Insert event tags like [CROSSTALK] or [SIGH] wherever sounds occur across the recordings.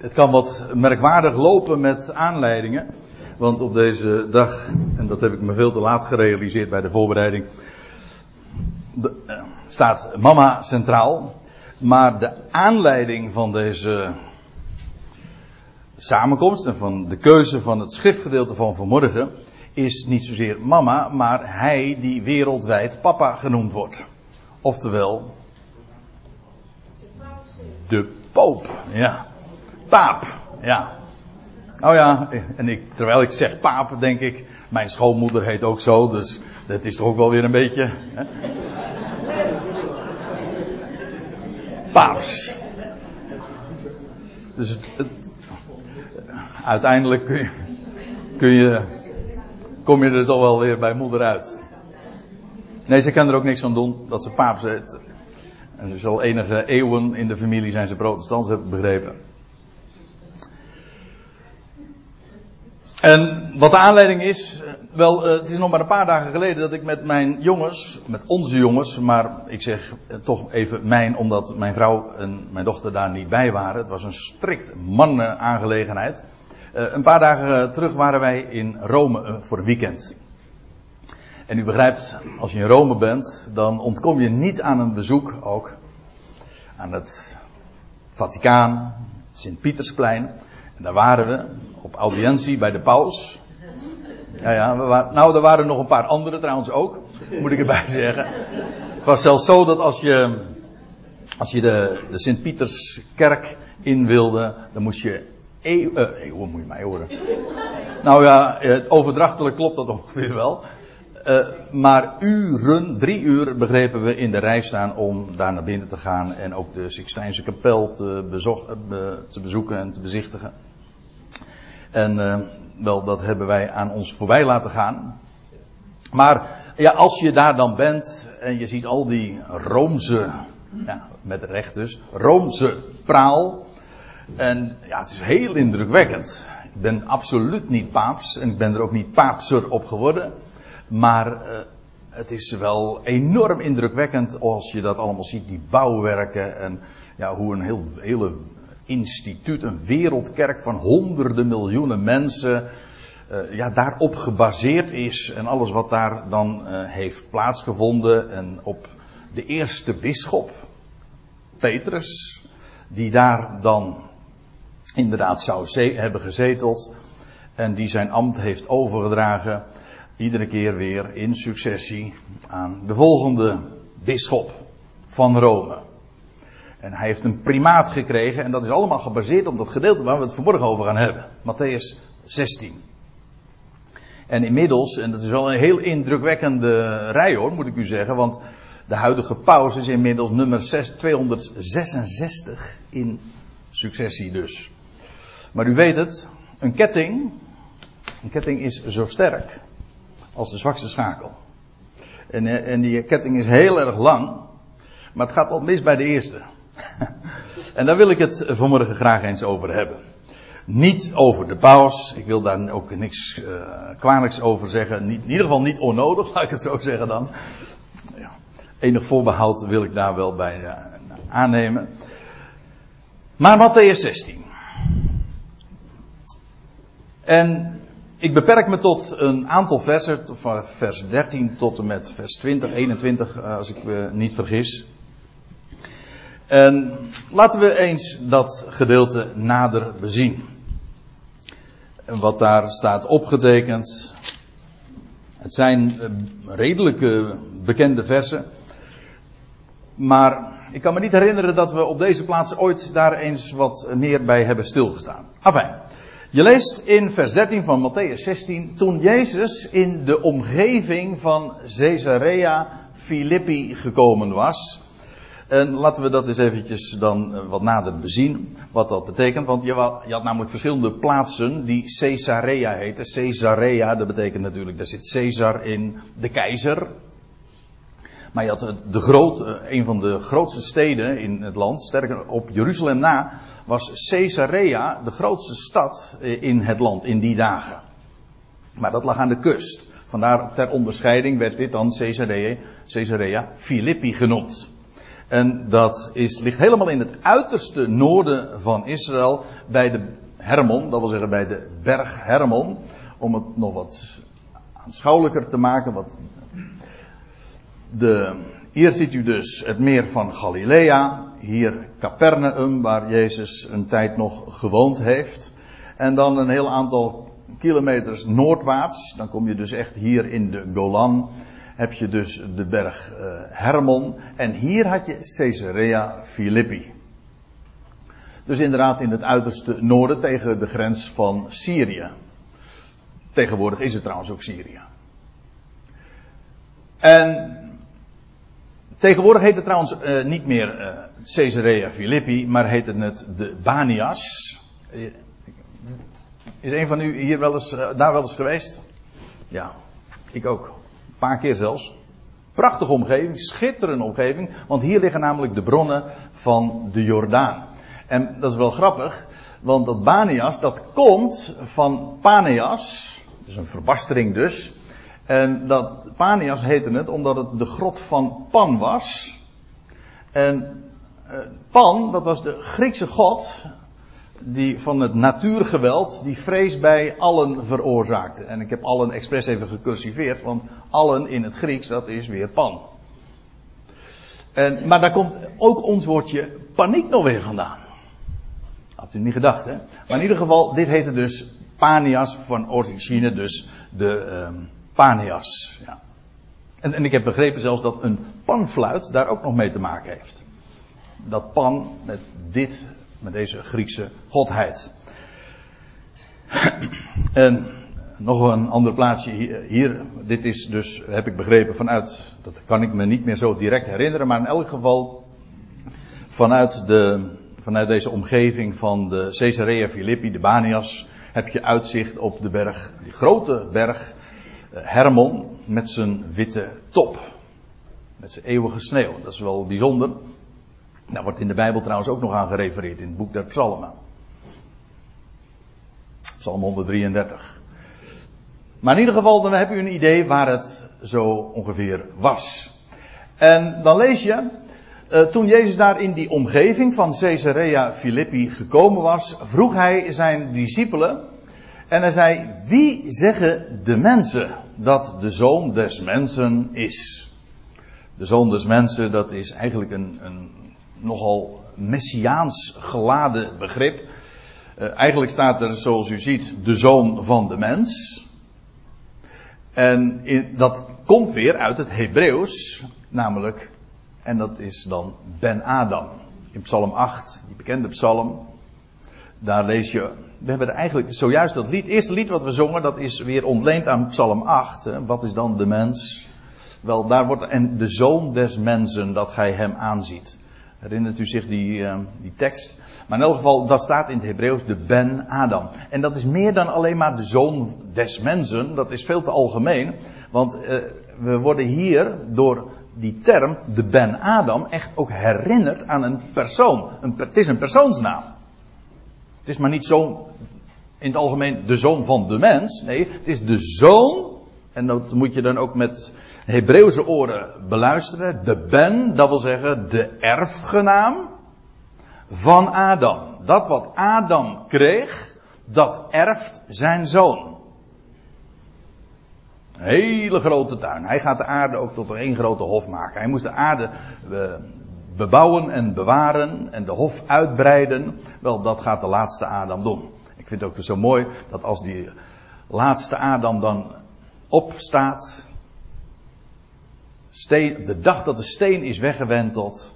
Het kan wat merkwaardig lopen met aanleidingen. Want op deze dag, en dat heb ik me veel te laat gerealiseerd bij de voorbereiding, de, uh, staat mama centraal. Maar de aanleiding van deze samenkomst en van de keuze van het schriftgedeelte van vanmorgen is niet zozeer mama, maar hij die wereldwijd papa genoemd wordt. Oftewel, de poop, ja. Paap, ja. Oh ja, en ik, terwijl ik zeg paap, denk ik, mijn schoonmoeder heet ook zo, dus dat is toch ook wel weer een beetje. Hè? Paaps. Dus het, uiteindelijk kun je, je, kom je er toch wel weer bij moeder uit. Nee, ze kan er ook niks aan doen dat ze paap zet. En ze zal enige eeuwen in de familie zijn ze protestants, heb ik begrepen. En wat de aanleiding is, wel, het is nog maar een paar dagen geleden dat ik met mijn jongens, met onze jongens, maar ik zeg toch even mijn, omdat mijn vrouw en mijn dochter daar niet bij waren. Het was een strikt mannenaangelegenheid. Een paar dagen terug waren wij in Rome voor een weekend. En u begrijpt, als je in Rome bent, dan ontkom je niet aan een bezoek ook aan het Vaticaan, Sint-Pietersplein. En daar waren we op audiëntie bij de paus. Ja, ja, nou, er waren nog een paar anderen trouwens ook, moet ik erbij [LAUGHS] zeggen. Het was zelfs zo dat als je, als je de, de Sint-Pieterskerk in wilde, dan moest je eeuw, uh, eeuw, moet je mij horen. Nou ja, overdrachtelijk klopt dat ongeveer wel. Uh, maar uren, drie uur begrepen we in de rij staan om daar naar binnen te gaan en ook de Sixtijnse kapel te, te bezoeken en te bezichtigen. En uh, wel, dat hebben wij aan ons voorbij laten gaan. Maar ja, als je daar dan bent en je ziet al die Roomse, ja, met recht dus, Roomse praal. En ja, het is heel indrukwekkend. Ik ben absoluut niet paaps en ik ben er ook niet paapser op geworden. Maar uh, het is wel enorm indrukwekkend als je dat allemaal ziet, die bouwwerken en ja, hoe een heel, hele instituut, een wereldkerk van honderden miljoenen mensen, uh, ja, daarop gebaseerd is en alles wat daar dan uh, heeft plaatsgevonden en op de eerste bisschop, Petrus, die daar dan inderdaad zou hebben gezeteld en die zijn ambt heeft overgedragen iedere keer weer in successie aan de volgende bisschop van Rome. En hij heeft een primaat gekregen en dat is allemaal gebaseerd op dat gedeelte waar we het vanmorgen over gaan hebben. Matthäus 16. En inmiddels, en dat is wel een heel indrukwekkende rij hoor, moet ik u zeggen, want de huidige paus is inmiddels nummer 6, 266 in successie dus. Maar u weet het, een ketting, een ketting is zo sterk als de zwakste schakel. En, eh, en die ketting is heel erg lang, maar het gaat al mis bij de eerste. [LAUGHS] en daar wil ik het vanmorgen graag eens over hebben. Niet over de paus, ik wil daar ook niks uh, kwalijks over zeggen. Niet, in ieder geval niet onnodig, [LAUGHS] laat ik het zo zeggen dan. Ja, enig voorbehoud wil ik daar wel bij uh, aannemen. Maar Matthäus 16. En ik beperk me tot een aantal versen, van vers 13 tot en met vers 20, 21, als ik me niet vergis. En laten we eens dat gedeelte nader bezien. En wat daar staat opgetekend. Het zijn redelijke bekende versen. Maar ik kan me niet herinneren dat we op deze plaats ooit daar eens wat meer bij hebben stilgestaan. Enfin. Je leest in vers 13 van Matthäus 16, toen Jezus in de omgeving van Caesarea Philippi gekomen was. En laten we dat eens eventjes dan wat nader bezien, wat dat betekent. Want je had namelijk verschillende plaatsen die Caesarea heten. Caesarea, dat betekent natuurlijk, daar zit Caesar in, de keizer. Maar je had de groot, een van de grootste steden in het land, sterker op Jeruzalem na, was Caesarea de grootste stad in het land in die dagen. Maar dat lag aan de kust. Vandaar ter onderscheiding werd dit dan Caesarea, Caesarea Philippi genoemd. En dat is, ligt helemaal in het uiterste noorden van Israël, bij de Hermon, dat wil zeggen bij de berg Hermon. Om het nog wat aanschouwelijker te maken. Wat de, hier ziet u dus het meer van Galilea. Hier Capernaum, waar Jezus een tijd nog gewoond heeft. En dan een heel aantal kilometers noordwaarts. Dan kom je dus echt hier in de Golan. Heb je dus de berg uh, Hermon. En hier had je Caesarea Philippi. Dus inderdaad in het uiterste noorden tegen de grens van Syrië. Tegenwoordig is het trouwens ook Syrië. En tegenwoordig heet het trouwens uh, niet meer uh, Caesarea Philippi, maar heet het de Banias. Is een van u hier wel eens, daar wel eens geweest? Ja, ik ook. Paar keer zelfs. Prachtige omgeving, schitterende omgeving, want hier liggen namelijk de bronnen van de Jordaan. En dat is wel grappig, want dat Banias, dat komt van Paneas, dus een verbastering dus. En dat Panias heette het omdat het de grot van Pan was. En eh, Pan, dat was de Griekse god die van het natuurgeweld die vrees bij allen veroorzaakte. En ik heb allen expres even gecursiveerd, want allen in het Grieks, dat is weer Pan. En, maar daar komt ook ons woordje paniek nog weer vandaan. Had u niet gedacht, hè? Maar in ieder geval, dit heette dus Panias van origine, dus de um, Panias. Ja. En, en ik heb begrepen zelfs dat een panfluit daar ook nog mee te maken heeft. Dat pan met dit, met deze Griekse godheid. En nog een ander plaatsje hier. Dit is dus, heb ik begrepen, vanuit, dat kan ik me niet meer zo direct herinneren, maar in elk geval vanuit, de, vanuit deze omgeving van de Caesarea Philippi, de Banias, heb je uitzicht op de berg, die grote berg Hermon met zijn witte top. Met zijn eeuwige sneeuw. Dat is wel bijzonder. Daar wordt in de Bijbel trouwens ook nog aan gerefereerd in het boek der Psalmen. Psalm 133. Maar in ieder geval, dan heb u een idee waar het zo ongeveer was. En dan lees je, uh, toen Jezus daar in die omgeving van Caesarea Philippi gekomen was, vroeg hij zijn discipelen, en hij zei, wie zeggen de mensen dat de zoon des mensen is? De zoon des mensen, dat is eigenlijk een, een nogal messiaans geladen begrip. Uh, eigenlijk staat er, zoals u ziet, de zoon van de mens. En in, dat komt weer uit het Hebreeuws, namelijk, en dat is dan Ben Adam. In Psalm 8, die bekende psalm, daar lees je we hebben eigenlijk zojuist dat lied, eerste lied wat we zongen, dat is weer ontleend aan Psalm 8. Hè. Wat is dan de mens? Wel, daar wordt, en de zoon des mensen, dat gij hem aanziet. Herinnert u zich die, uh, die tekst? Maar in elk geval, dat staat in het Hebreeuws de Ben Adam. En dat is meer dan alleen maar de zoon des mensen. Dat is veel te algemeen. Want uh, we worden hier door die term, de Ben Adam, echt ook herinnerd aan een persoon. Het is een persoonsnaam. Het is maar niet zo in het algemeen de zoon van de mens. Nee, het is de zoon. En dat moet je dan ook met Hebreeuwse oren beluisteren. De ben, dat wil zeggen de erfgenaam van Adam. Dat wat Adam kreeg, dat erft zijn zoon. Een hele grote tuin. Hij gaat de aarde ook tot één grote hof maken. Hij moest de aarde uh, bebouwen en bewaren en de hof uitbreiden. Wel, dat gaat de laatste Adam doen. Ik vind het ook zo mooi dat als die laatste Adam dan opstaat, de dag dat de steen is weggewenteld,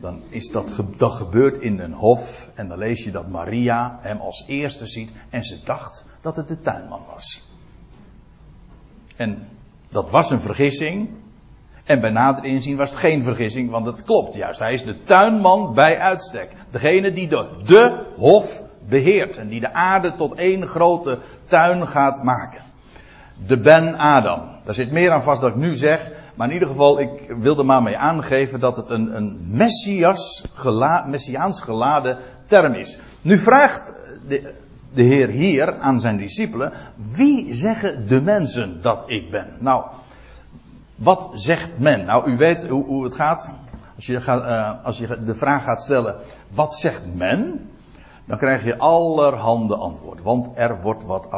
dan is dat, dat gebeurt in een hof en dan lees je dat Maria hem als eerste ziet en ze dacht dat het de tuinman was. En dat was een vergissing, en bij nader inzien was het geen vergissing, want het klopt juist. Hij is de tuinman bij uitstek. Degene die de, de hof beheert en die de aarde tot één grote tuin gaat maken. De Ben Adam. Daar zit meer aan vast dat ik nu zeg, maar in ieder geval, ik wil er maar mee aangeven dat het een, een messias messiaans geladen term is. Nu vraagt de, de Heer hier aan zijn discipelen, wie zeggen de mensen dat ik ben? Nou, wat zegt men? Nou, u weet hoe, hoe het gaat. Als je, gaat, uh, als je de vraag gaat stellen, wat zegt men? Dan krijg je allerhande antwoorden. Want er wordt wat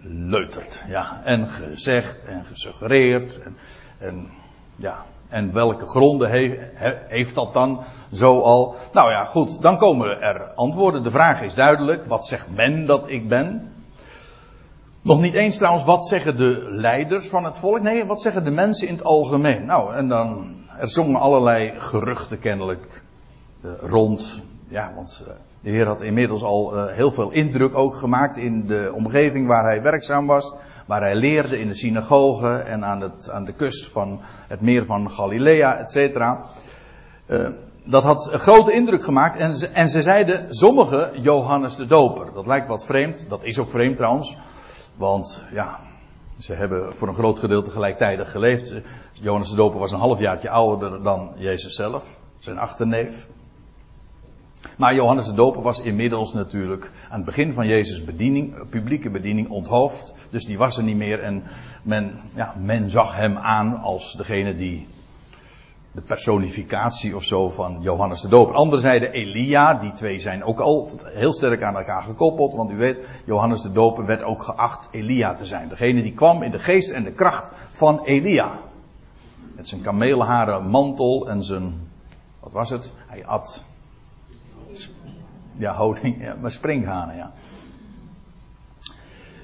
afgeleuterd. Ja, en gezegd en gesuggereerd. En, en ja, en welke gronden heeft, heeft dat dan zo al? Nou ja, goed, dan komen er antwoorden. De vraag is duidelijk. Wat zegt men dat ik ben? Nog niet eens trouwens, wat zeggen de leiders van het volk? Nee, wat zeggen de mensen in het algemeen? Nou, en dan, er zongen allerlei geruchten kennelijk uh, rond. Ja, want uh, de Heer had inmiddels al uh, heel veel indruk ook gemaakt in de omgeving waar hij werkzaam was. Waar hij leerde in de synagoge en aan, het, aan de kust van het meer van Galilea, et cetera. dat had een grote indruk gemaakt en ze, en ze zeiden sommigen Johannes de Doper. Dat lijkt wat vreemd, dat is ook vreemd trouwens. Want ja, ze hebben voor een groot gedeelte gelijktijdig geleefd. Johannes de Doper was een halfjaartje ouder dan Jezus zelf, zijn achterneef. Maar Johannes de Doper was inmiddels natuurlijk aan het begin van Jezus' bediening, publieke bediening, onthoofd. Dus die was er niet meer en men, ja, men zag hem aan als degene die de personificatie of zo van Johannes de Doper. Anderen zeiden Elia, die twee zijn ook al heel sterk aan elkaar gekoppeld, want u weet, Johannes de Doper werd ook geacht Elia te zijn. Degene die kwam in de geest en de kracht van Elia. Met zijn kameelharen mantel en zijn, wat was het? Hij at, ja, honing, ja, maar springhanen, ja.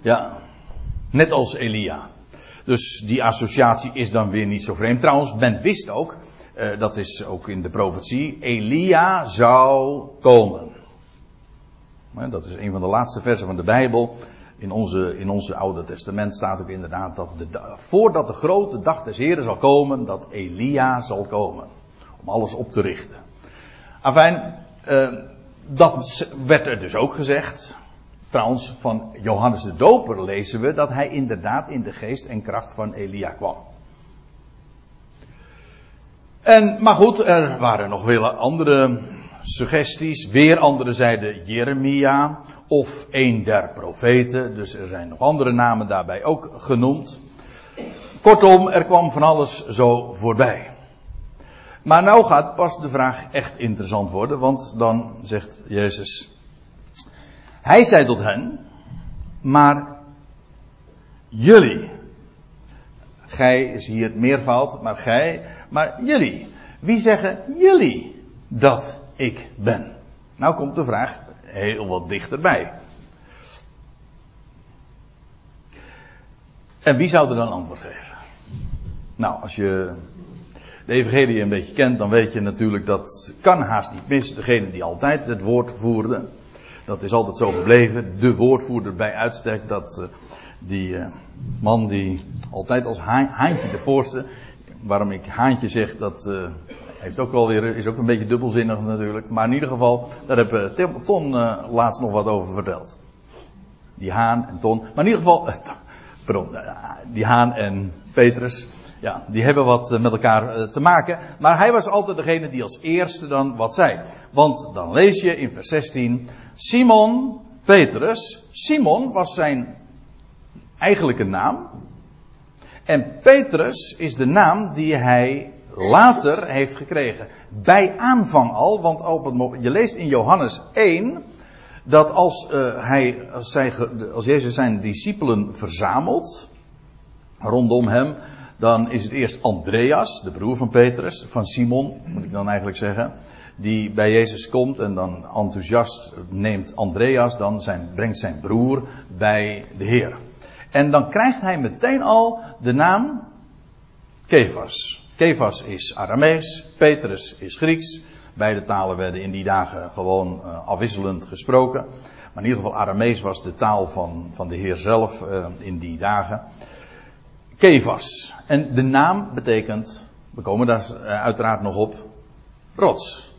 Ja, net als Elia. Dus die associatie is dan weer niet zo vreemd. Trouwens, men wist ook, uh, dat is ook in de profetie, Elia zou komen. dat is een van de laatste versen van de Bijbel. In onze, in onze Oude Testament staat ook inderdaad dat voordat de grote dag des Heren zal komen, dat Elia zal komen. Om alles op te richten. Afijn, uh, dat werd er dus ook gezegd. Trouwens, van Johannes de Doper lezen we dat hij inderdaad in de geest en kracht van Elia kwam. En, maar goed, er waren nog wel andere suggesties. Weer andere zeiden Jeremia of een der profeten. Dus er zijn nog andere namen daarbij ook genoemd. Kortom, er kwam van alles zo voorbij. Maar nou gaat pas de vraag echt interessant worden, want dan zegt Jezus. Hij zei tot hen, maar jullie. Gij is hier het meervoud, maar gij maar jullie. Wie zeggen jullie dat ik ben? Nou komt de vraag heel wat dichterbij. En wie zou er dan antwoord geven? Nou, als je de evangelie een beetje kent, dan weet je natuurlijk dat kan haast niet mis. Degene die altijd het woord voerde. Dat is altijd zo gebleven. De woordvoerder bij uitstek. Dat uh, die uh, man die altijd als haantje de voorste waarom ik haantje zeg, dat uh, heeft ook wel weer, is ook een beetje dubbelzinnig natuurlijk. Maar in ieder geval, daar heb uh, Ton laatst nog wat over verteld. Die Haan en Ton. Maar in ieder geval, pardon, die Haan en Petrus. Ja, die hebben wat met elkaar te maken. Maar hij was altijd degene die als eerste dan wat zei. Want dan lees je in vers 16. Simon Petrus. Simon was zijn eigenlijke naam. En Petrus is de naam die hij later heeft gekregen. Bij aanvang al, want op het, je leest in Johannes 1 dat als, uh, hij, als, zij, als Jezus zijn discipelen verzamelt rondom hem, dan is het eerst Andreas, de broer van Petrus, van Simon, moet ik dan eigenlijk zeggen, die bij Jezus komt en dan enthousiast neemt Andreas dan zijn, brengt zijn broer bij de Heer. En dan krijgt hij meteen al de naam Kefas. Kefas is Aramees, Petrus is Grieks. Beide talen werden in die dagen gewoon uh, afwisselend gesproken. Maar in ieder geval Aramees was de taal van, van de Heer zelf uh, in die dagen. Kefas. En de naam betekent, we komen daar uh, uiteraard nog op, rots.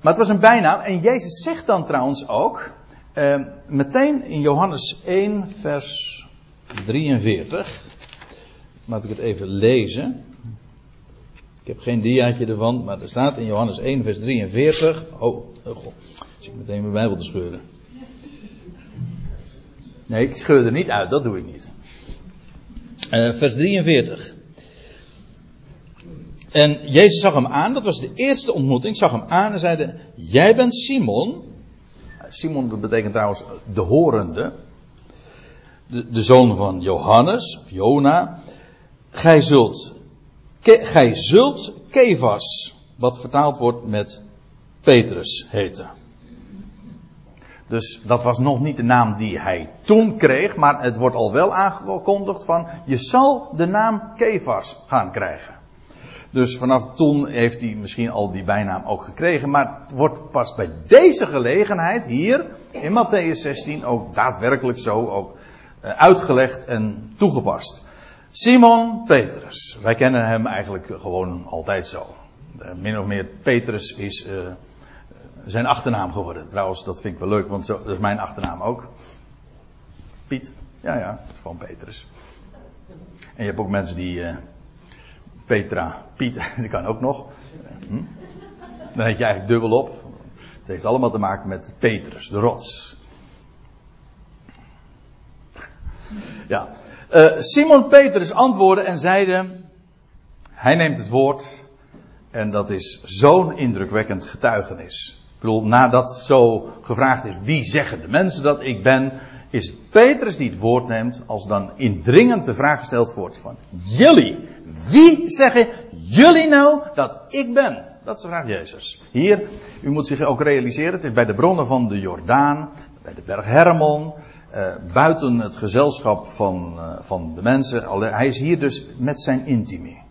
Maar het was een bijnaam en Jezus zegt dan trouwens ook, uh, meteen in Johannes 1, vers 43. Laat ik het even lezen. Ik heb geen diaatje ervan, maar er staat in Johannes 1, vers 43. Oh, oh god. Zit meteen mijn Bijbel te scheuren. Nee, ik scheur er niet uit, dat doe ik niet. Uh, vers 43. En Jezus zag hem aan, dat was de eerste ontmoeting, zag hem aan en zeide, jij bent Simon. Simon dat betekent trouwens de horende. De, de zoon van Johannes, of Jona. Gij zult, gij zult Kevas, wat vertaald wordt met Petrus heten. Dus dat was nog niet de naam die hij toen kreeg, maar het wordt al wel aangekondigd van, je zal de naam Kefas gaan krijgen. Dus vanaf toen heeft hij misschien al die bijnaam ook gekregen, maar het wordt pas bij deze gelegenheid hier in Matthäus 16 ook daadwerkelijk zo ook eh, uitgelegd en toegepast. Simon Petrus, wij kennen hem eigenlijk gewoon altijd zo. Min of meer Petrus is uh, zijn achternaam geworden. Trouwens, dat vind ik wel leuk, want zo, dat is mijn achternaam ook. Piet. Ja, ja, gewoon Petrus. En je hebt ook mensen die. Uh, Petra, Piet, [LAUGHS] die kan ook nog. Hm? Dan heet je eigenlijk dubbel op. Het heeft allemaal te maken met Petrus, de rots. Ja. Uh, Simon Petrus antwoordde en zeide. Hij neemt het woord. En dat is zo'n indrukwekkend getuigenis. Ik bedoel, nadat zo gevraagd is, wie zeggen de mensen dat ik ben, is Petrus die het woord neemt, als dan indringend de vraag gesteld wordt van, jullie, wie zeggen jullie nou dat ik ben? Dat is de vraag Jezus. Hier, u moet zich ook realiseren, het is bij de bronnen van de Jordaan, bij de berg Hermon, uh, buiten het gezelschap van, uh, van de mensen. Hij is hier dus met zijn intimie.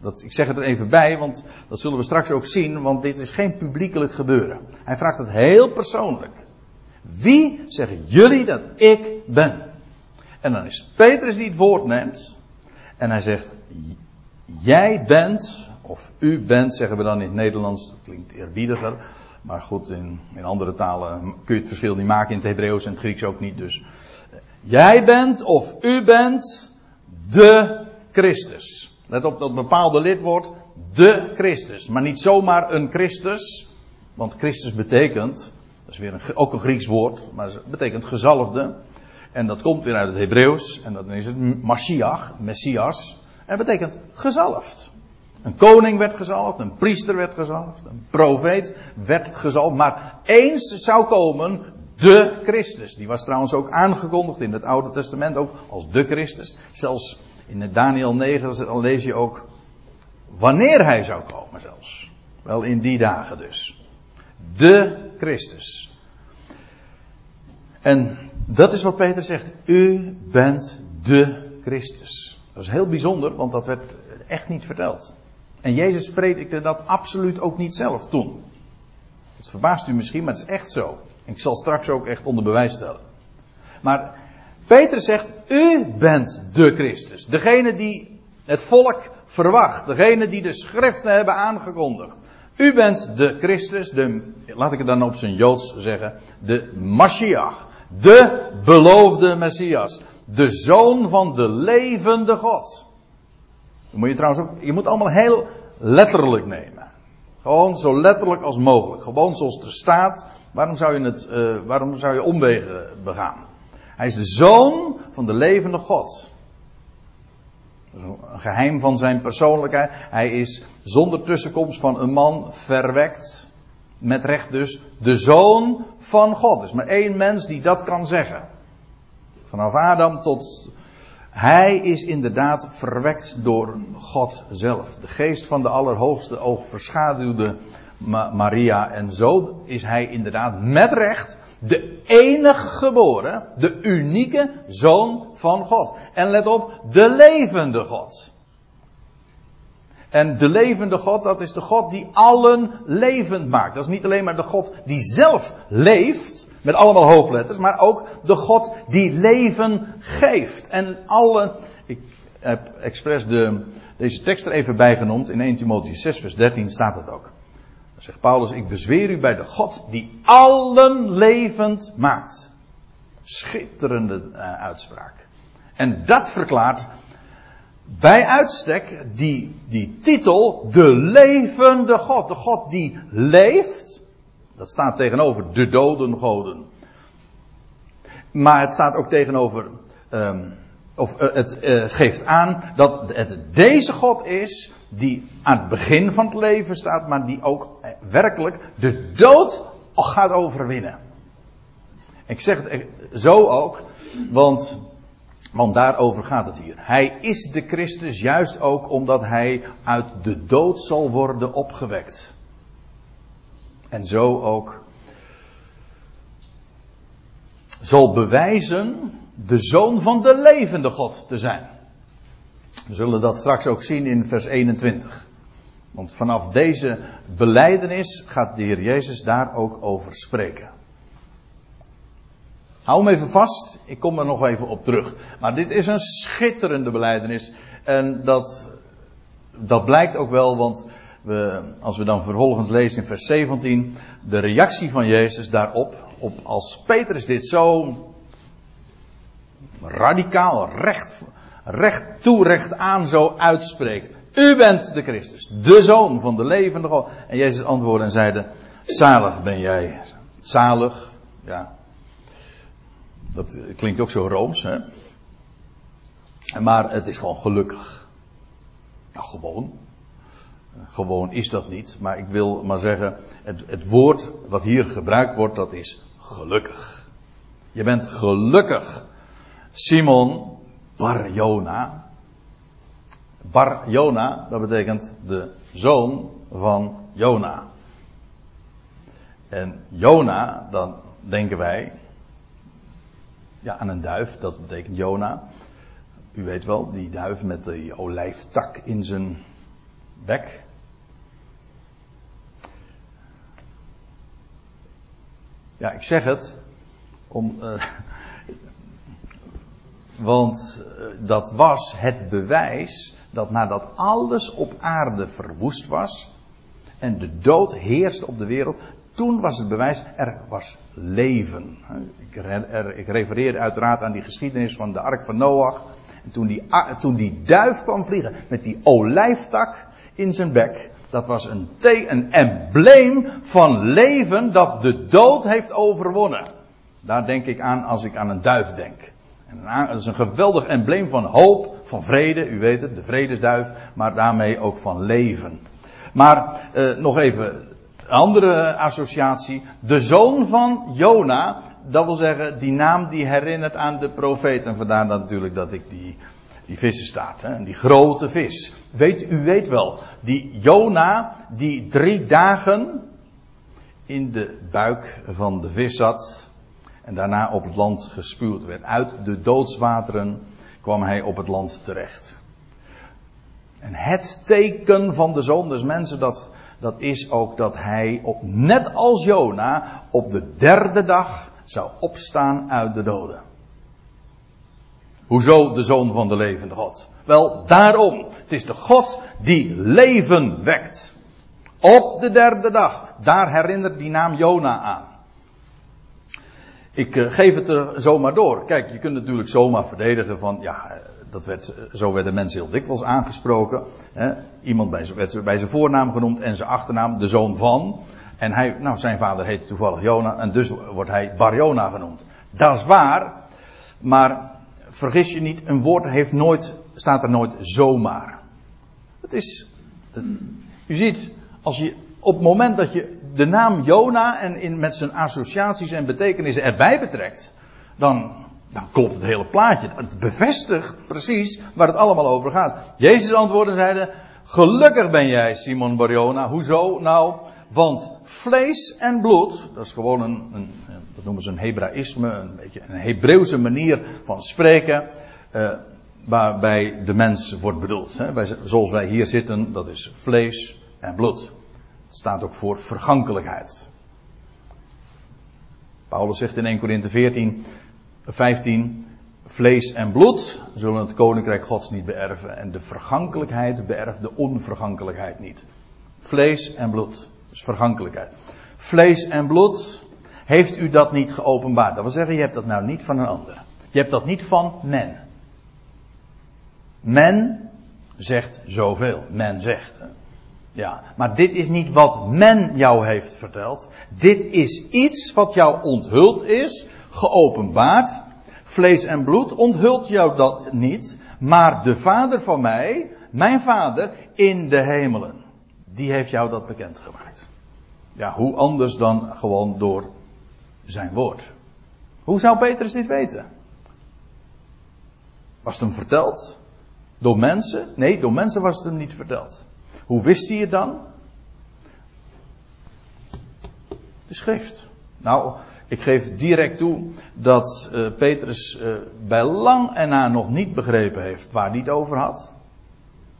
Dat, ik zeg het er even bij, want dat zullen we straks ook zien, want dit is geen publiekelijk gebeuren. Hij vraagt het heel persoonlijk. Wie zeggen jullie dat ik ben? En dan is Petrus die het woord neemt. En hij zegt, jij bent, of u bent, zeggen we dan in het Nederlands, dat klinkt eerbiediger. Maar goed, in, in andere talen kun je het verschil niet maken, in het Hebreeuws en het Grieks ook niet. Dus jij bent, of u bent, de Christus. Let op dat bepaalde lidwoord, de Christus. Maar niet zomaar een Christus, want Christus betekent, dat is weer een, ook een Grieks woord, maar het betekent gezalfde. En dat komt weer uit het Hebreeuws, en dan is het Mashiach, Messias. En betekent gezalfd. Een koning werd gezalfd, een priester werd gezalfd, een profeet werd gezalfd. Maar eens zou komen de Christus. Die was trouwens ook aangekondigd in het Oude Testament ook als de Christus. Zelfs in Daniel 9 lees je ook wanneer hij zou komen zelfs. Wel in die dagen dus. De Christus. En dat is wat Peter zegt. U bent de Christus. Dat is heel bijzonder, want dat werd echt niet verteld. En Jezus predikte dat absoluut ook niet zelf toen. Het verbaast u misschien, maar het is echt zo. Ik zal straks ook echt onder bewijs stellen. Maar Peter zegt, u bent de Christus. Degene die het volk verwacht. Degene die de schriften hebben aangekondigd. U bent de Christus, de, laat ik het dan op zijn Joods zeggen, de Mashiach. De beloofde Messias. De zoon van de levende God. Dat moet je trouwens ook, je moet allemaal heel letterlijk nemen. Gewoon zo letterlijk als mogelijk. Gewoon zoals het er staat. Waarom zou je het, uh, waarom zou je omwegen begaan? Hij is de zoon van de levende God. Een geheim van zijn persoonlijkheid. Hij is zonder tussenkomst van een man verwekt. Met recht dus de zoon van God. Er is maar één mens die dat kan zeggen. Vanaf Adam tot. Hij is inderdaad verwekt door God zelf. De geest van de Allerhoogste overschaduwde Maria. En zo is hij inderdaad met recht de enige geboren, de unieke zoon van God. En let op, de levende God. En de levende God, dat is de God die allen levend maakt. Dat is niet alleen maar de God die zelf leeft, met allemaal hoofdletters, maar ook de God die leven geeft. En alle, ik heb expres de, deze tekst er even bijgenoemd, in 1 Timotheüs 6 vers 13 staat het ook zegt Paulus, ik bezweer u bij de God die allen levend maakt. Schitterende uh, uitspraak. En dat verklaart bij uitstek die, die titel, de levende God. De God die leeft. Dat staat tegenover de doden goden. Maar het staat ook tegenover um, of uh, het uh, geeft aan dat het deze God is die aan het begin van het leven staat, maar die ook werkelijk de dood gaat overwinnen. Ik zeg het zo ook, want, want daarover gaat het hier. Hij is de Christus juist ook omdat hij uit de dood zal worden opgewekt. En zo ook zal bewijzen de zoon van de levende God te zijn. We zullen dat straks ook zien in vers 21. Want vanaf deze beleidenis gaat de Heer Jezus daar ook over spreken. Hou hem even vast, ik kom er nog even op terug. Maar dit is een schitterende beleidenis. En dat, dat blijkt ook wel, want we, als we dan vervolgens lezen in vers 17, de reactie van Jezus daarop, op als Petrus dit zo radicaal, recht, recht toe, recht aan zo uitspreekt. U bent de Christus, de Zoon van de levende God. En Jezus antwoordde en zeide, zalig ben jij. Zalig, ja. Dat klinkt ook zo rooms, hè. Maar het is gewoon gelukkig. Nou, gewoon. Gewoon is dat niet. Maar ik wil maar zeggen, het, het woord wat hier gebruikt wordt, dat is gelukkig. Je bent gelukkig. Simon Bar-Jona. Bar-Jona, dat betekent de zoon van Jona. En Jona, dan denken wij ja, aan een duif, dat betekent Jona. U weet wel, die duif met die olijftak in zijn bek. Ja, ik zeg het om. Uh, want uh, dat was het bewijs dat nadat alles op aarde verwoest was en de dood heerste op de wereld, toen was het bewijs, er was leven. Ik, er, ik refereer uiteraard aan die geschiedenis van de ark van Noach. En toen die, toen die duif kwam vliegen met die olijftak in zijn bek, dat was een, een embleem van leven dat de dood heeft overwonnen. Daar denk ik aan als ik aan een duif denk. Dat is een geweldig embleem van hoop, van vrede, u weet het, de vredesduif, maar daarmee ook van leven. Maar eh, nog even een andere associatie. De zoon van Jona, dat wil zeggen, die naam die herinnert aan de profeet. En vandaar dat natuurlijk dat ik die, die vissen staat. Hè? Die grote vis. Weet, u weet wel, die Jona die drie dagen in de buik van de vis zat. En daarna op het land gespuwd werd. Uit de doodswateren kwam hij op het land terecht. En het teken van de zon, dus mensen, dat, dat is ook dat hij, op, net als Jona, op de derde dag zou opstaan uit de doden. Hoezo de zoon van de levende God? Wel, daarom. Het is de God die leven wekt. Op de derde dag. Daar herinnert die naam Jona aan. Ik uh, geef het er zomaar door. Kijk, je kunt natuurlijk zomaar verdedigen van, ja, eh, dat werd, eh, zo werden mensen heel dikwijls aangesproken. Hè. Iemand bij, werd bij zijn voornaam genoemd en zijn achternaam, de zoon van. En hij, nou, zijn vader heette toevallig Jona en dus wordt hij Barjona genoemd. Dat is waar, maar vergis je niet, een woord heeft nooit, staat er nooit zomaar. Het is, u ziet, als je, op het moment dat je de naam Jona en in, met zijn associaties en betekenissen erbij betrekt, dan, dan klopt het hele plaatje. Het bevestigt precies waar het allemaal over gaat. Jezus antwoordde en zeide, gelukkig ben jij Simon Barjona. Hoezo? Nou, want vlees en bloed, dat is gewoon een, een dat noemen ze een Hebraïsme, een beetje een Hebreeuwse manier van spreken, uh, waarbij de mens wordt bedoeld. Hè. Wij, zoals wij hier zitten, dat is vlees en bloed. Staat ook voor vergankelijkheid. Paulus zegt in 1 Corinthië 14, 15, vlees en bloed zullen het koninkrijk gods niet beërven en de vergankelijkheid beërft de onvergankelijkheid niet. Vlees en bloed, dus vergankelijkheid. Vlees en bloed, heeft u dat niet geopenbaard? Dat wil zeggen, je hebt dat nou niet van een ander. Je hebt dat niet van men. Men zegt zoveel. Men zegt. Ja, maar dit is niet wat men jou heeft verteld. Dit is iets wat jou onthuld is, geopenbaard, vlees en bloed onthult jou dat niet, maar de Vader van mij, mijn Vader in de hemelen, die heeft jou dat bekendgemaakt. Ja, hoe anders dan gewoon door zijn woord. Hoe zou Petrus dit weten? Was het hem verteld? Door mensen? Nee, door mensen was het hem niet verteld. Hoe wist hij het dan? De schrift. Nou, ik geef direct toe dat uh, Petrus uh, bij lang en na nog niet begrepen heeft waar hij het over had.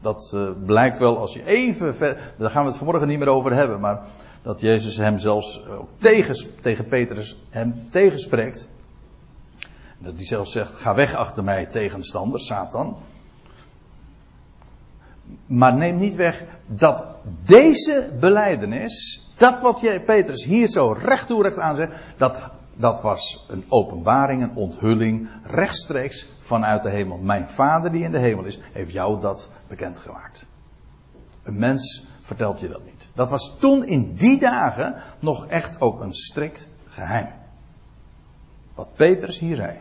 Dat uh, blijkt wel als je even ver. Daar gaan we het vanmorgen niet meer over hebben. Maar dat Jezus hem zelfs ook tegen, tegen Petrus hem tegenspreekt. Dat hij zelfs zegt: Ga weg achter mij, tegenstander, Satan. Maar neem niet weg dat deze beleidenis, dat wat Petrus hier zo recht toe recht aan zegt, dat, dat was een openbaring, een onthulling, rechtstreeks vanuit de hemel. Mijn vader die in de hemel is, heeft jou dat bekendgemaakt. Een mens vertelt je dat niet. Dat was toen in die dagen nog echt ook een strikt geheim. Wat Petrus hier zei.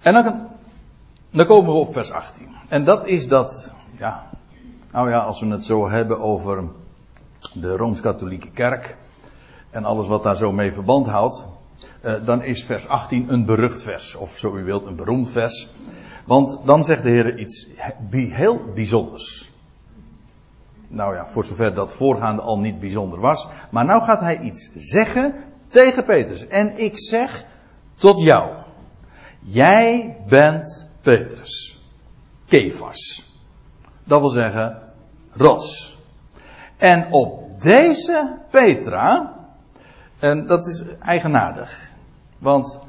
En dan, dan komen we op vers 18. En dat is dat, ja, nou ja, als we het zo hebben over de Rooms-Katholieke Kerk en alles wat daar zo mee verband houdt, eh, dan is vers 18 een berucht vers, of zo u wilt, een beroemd vers. Want dan zegt de Heer iets heel bijzonders. Nou ja, voor zover dat voorgaande al niet bijzonder was. Maar nou gaat hij iets zeggen tegen Petrus. En ik zeg tot jou. Jij bent Petrus. Kefas. Dat wil zeggen rots. En op deze Petra, en dat is eigenaardig, want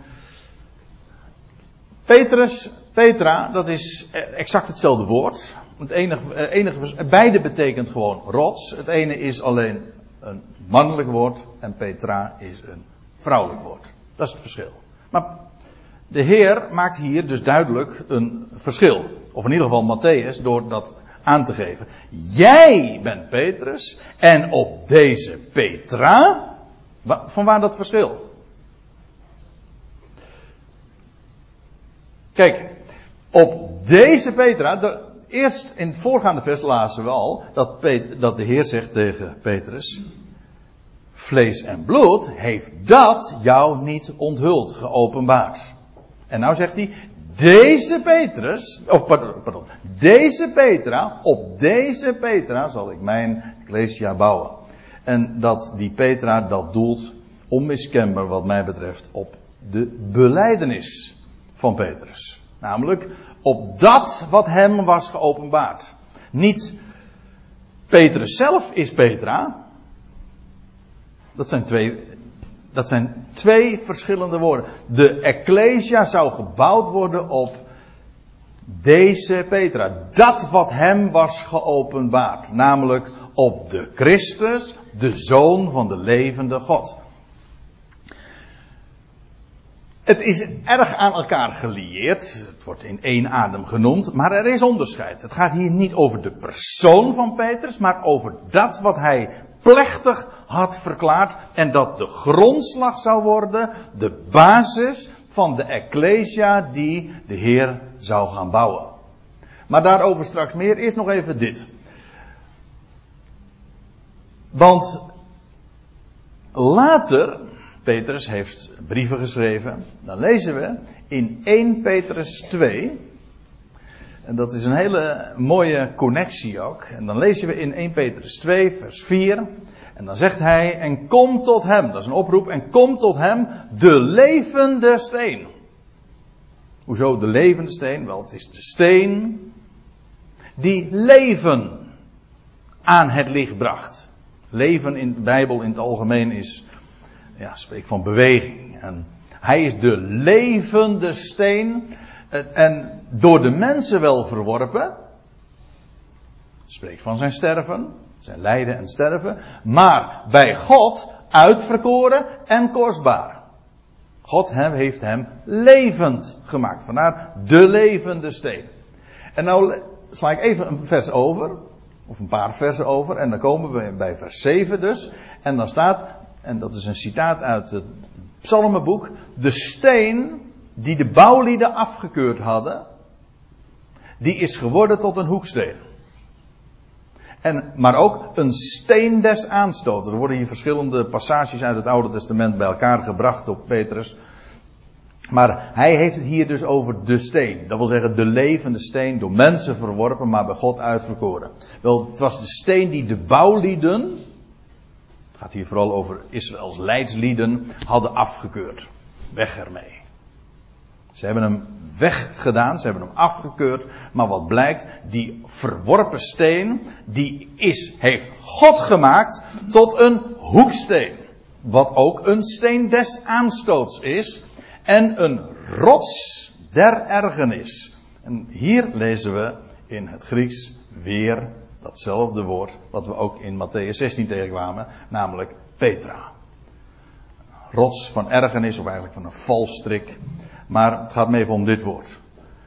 Petrus, Petra, dat is exact hetzelfde woord. Het enige, enige, beide betekent gewoon rots. Het ene is alleen een mannelijk woord en Petra is een vrouwelijk woord. Dat is het verschil. Maar de Heer maakt hier dus duidelijk een verschil. Of in ieder geval Matthäus, door dat aan te geven. Jij bent Petrus en op deze Petra. Van waar dat verschil? Kijk, op deze Petra, de, eerst in het voorgaande vers lazen we al dat, dat de Heer zegt tegen Petrus: Vlees en bloed heeft dat jou niet onthuld, geopenbaard. En nou zegt hij, deze Petrus, of pardon, pardon, deze Petra, op deze Petra zal ik mijn ecclesia bouwen. En dat die Petra, dat doelt onmiskenbaar wat mij betreft op de beleidenis van Petrus. Namelijk op dat wat hem was geopenbaard. Niet Petrus zelf is Petra. Dat zijn twee dat zijn twee verschillende woorden. De Ecclesia zou gebouwd worden op deze Petra. Dat wat hem was geopenbaard. Namelijk op de Christus, de Zoon van de levende God. Het is erg aan elkaar gelieerd. Het wordt in één adem genoemd. Maar er is onderscheid. Het gaat hier niet over de persoon van Petrus. Maar over dat wat hij plechtig had verklaard. En dat de grondslag zou worden. De basis van de Ecclesia die de Heer zou gaan bouwen. Maar daarover straks meer. Eerst nog even dit. Want later Petrus heeft brieven geschreven. Dan lezen we in 1 Petrus 2. En dat is een hele mooie connectie ook. En dan lezen we in 1 Petrus 2, vers 4. En dan zegt hij: En kom tot hem. Dat is een oproep. En kom tot hem, de levende steen. Hoezo de levende steen? Wel, het is de steen die leven aan het licht bracht. Leven in de Bijbel in het algemeen is ja, spreekt van beweging. En hij is de levende steen. En door de mensen wel verworpen. Spreekt van zijn sterven. Zijn lijden en sterven. Maar bij God uitverkoren en kostbaar. God heeft hem levend gemaakt. Vandaar de levende steen. En nou sla ik even een vers over. Of een paar versen over. En dan komen we bij vers 7 dus. En dan staat en dat is een citaat uit het psalmenboek, de steen die de bouwlieden afgekeurd hadden, die is geworden tot een hoeksteen. En, maar ook een steen des aanstooters. Er worden hier verschillende passages uit het Oude Testament bij elkaar gebracht door Petrus. Maar hij heeft het hier dus over de steen. Dat wil zeggen de levende steen, door mensen verworpen, maar bij God uitverkoren. Wel, het was de steen die de bouwlieden, het gaat hier vooral over Israëls leidslieden, hadden afgekeurd. Weg ermee. Ze hebben hem weggedaan, ze hebben hem afgekeurd. Maar wat blijkt, die verworpen steen, die is, heeft God gemaakt tot een hoeksteen. Wat ook een steen des aanstoots is. En een rots der ergernis. En hier lezen we in het Grieks weer datzelfde woord wat we ook in Matthäus 16 tegenkwamen, namelijk Petra. Rots van ergernis, of eigenlijk van een valstrik. Maar het gaat me even om dit woord.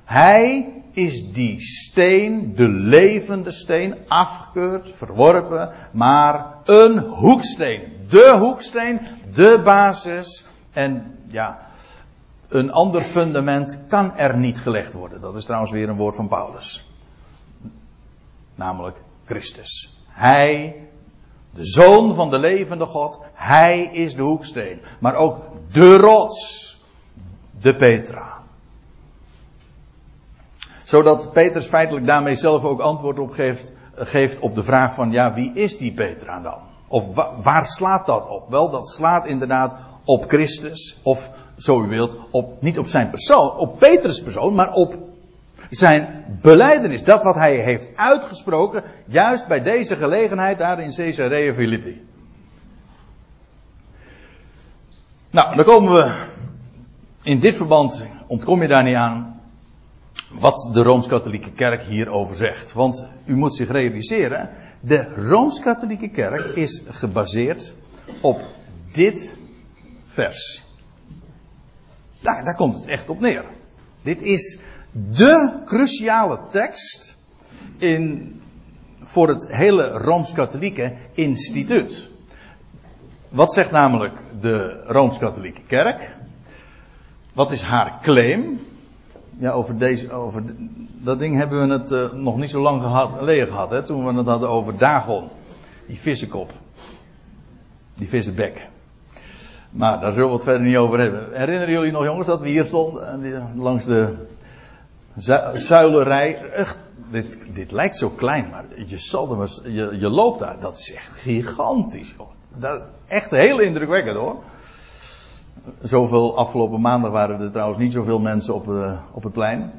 Hij is die steen, de levende steen, afgekeurd, verworpen, maar een hoeksteen. De hoeksteen, de basis. En ja, een ander fundament kan er niet gelegd worden. Dat is trouwens weer een woord van Paulus. Namelijk Christus. Hij, de zoon van de levende God, hij is de hoeksteen. Maar ook de rots de Petra. Zodat Petrus feitelijk daarmee zelf ook antwoord op geeft, geeft op de vraag van ja, wie is die Petra dan? Of waar slaat dat op? Wel, dat slaat inderdaad op Christus. Of, zo u wilt, op, niet op zijn persoon, op Petrus persoon, maar op zijn beleidenis. Dat wat hij heeft uitgesproken, juist bij deze gelegenheid daar in Caesarea Philippi. Nou, dan komen we in dit verband ontkom je daar niet aan wat de Rooms-Katholieke Kerk hierover zegt. Want u moet zich realiseren, de Rooms-Katholieke Kerk is gebaseerd op dit vers. Daar, daar komt het echt op neer. Dit is de cruciale tekst in, voor het hele Rooms-Katholieke instituut. Wat zegt namelijk de Rooms-Katholieke Kerk? Wat is haar claim? Ja, over, deze, over dat ding hebben we het uh, nog niet zo lang gehad, geleden gehad, hè, toen we het hadden over Dagon. Die vissenkop. Die vissenbek. Maar daar zullen we het verder niet over hebben. Herinneren jullie nog jongens dat we hier stonden eh, langs de zuilerij? Echt, dit, dit lijkt zo klein, maar je, zal je, je loopt daar. Dat is echt gigantisch. Hoor. Dat, echt heel indrukwekkend hoor. Zoveel afgelopen maandag waren er trouwens niet zoveel mensen op, uh, op het plein.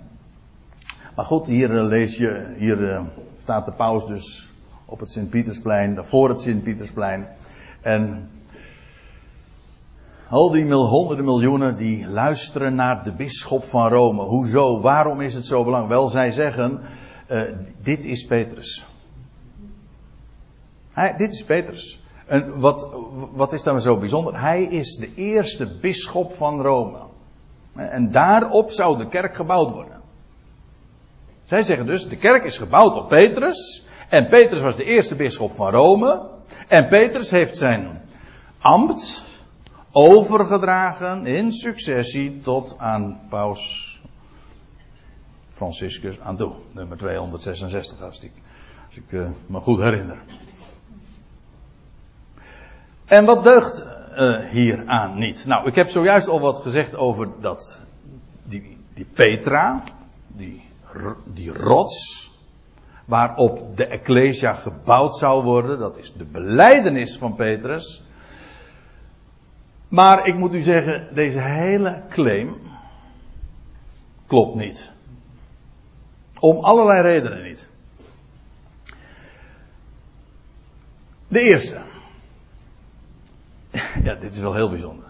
Maar goed, hier uh, lees je, hier uh, staat de paus dus op het Sint-Pietersplein, voor het Sint-Pietersplein. En al die honderden miljoenen die luisteren naar de bisschop van Rome. Hoezo? Waarom is het zo belangrijk? Wel, zij zeggen, dit is Petrus. Hij, dit is Petrus. En wat, wat is dan zo bijzonder? Hij is de eerste bisschop van Rome. En daarop zou de kerk gebouwd worden. Zij zeggen dus, de kerk is gebouwd op Petrus. En Petrus was de eerste bisschop van Rome. En Petrus heeft zijn ambt overgedragen in successie tot aan paus Franciscus aan toe. Nummer 266 als ik, uh, me goed herinner. En wat deugt uh, hieraan niet? Nou, ik heb zojuist al wat gezegd over dat, die, die Petra, die, die rots, waarop de Ecclesia gebouwd zou worden. Dat is de beleidenis van Petrus. Maar ik moet u zeggen, deze hele claim klopt niet. Om allerlei redenen niet. De eerste. [LAUGHS] Ja, dit is wel heel bijzonder.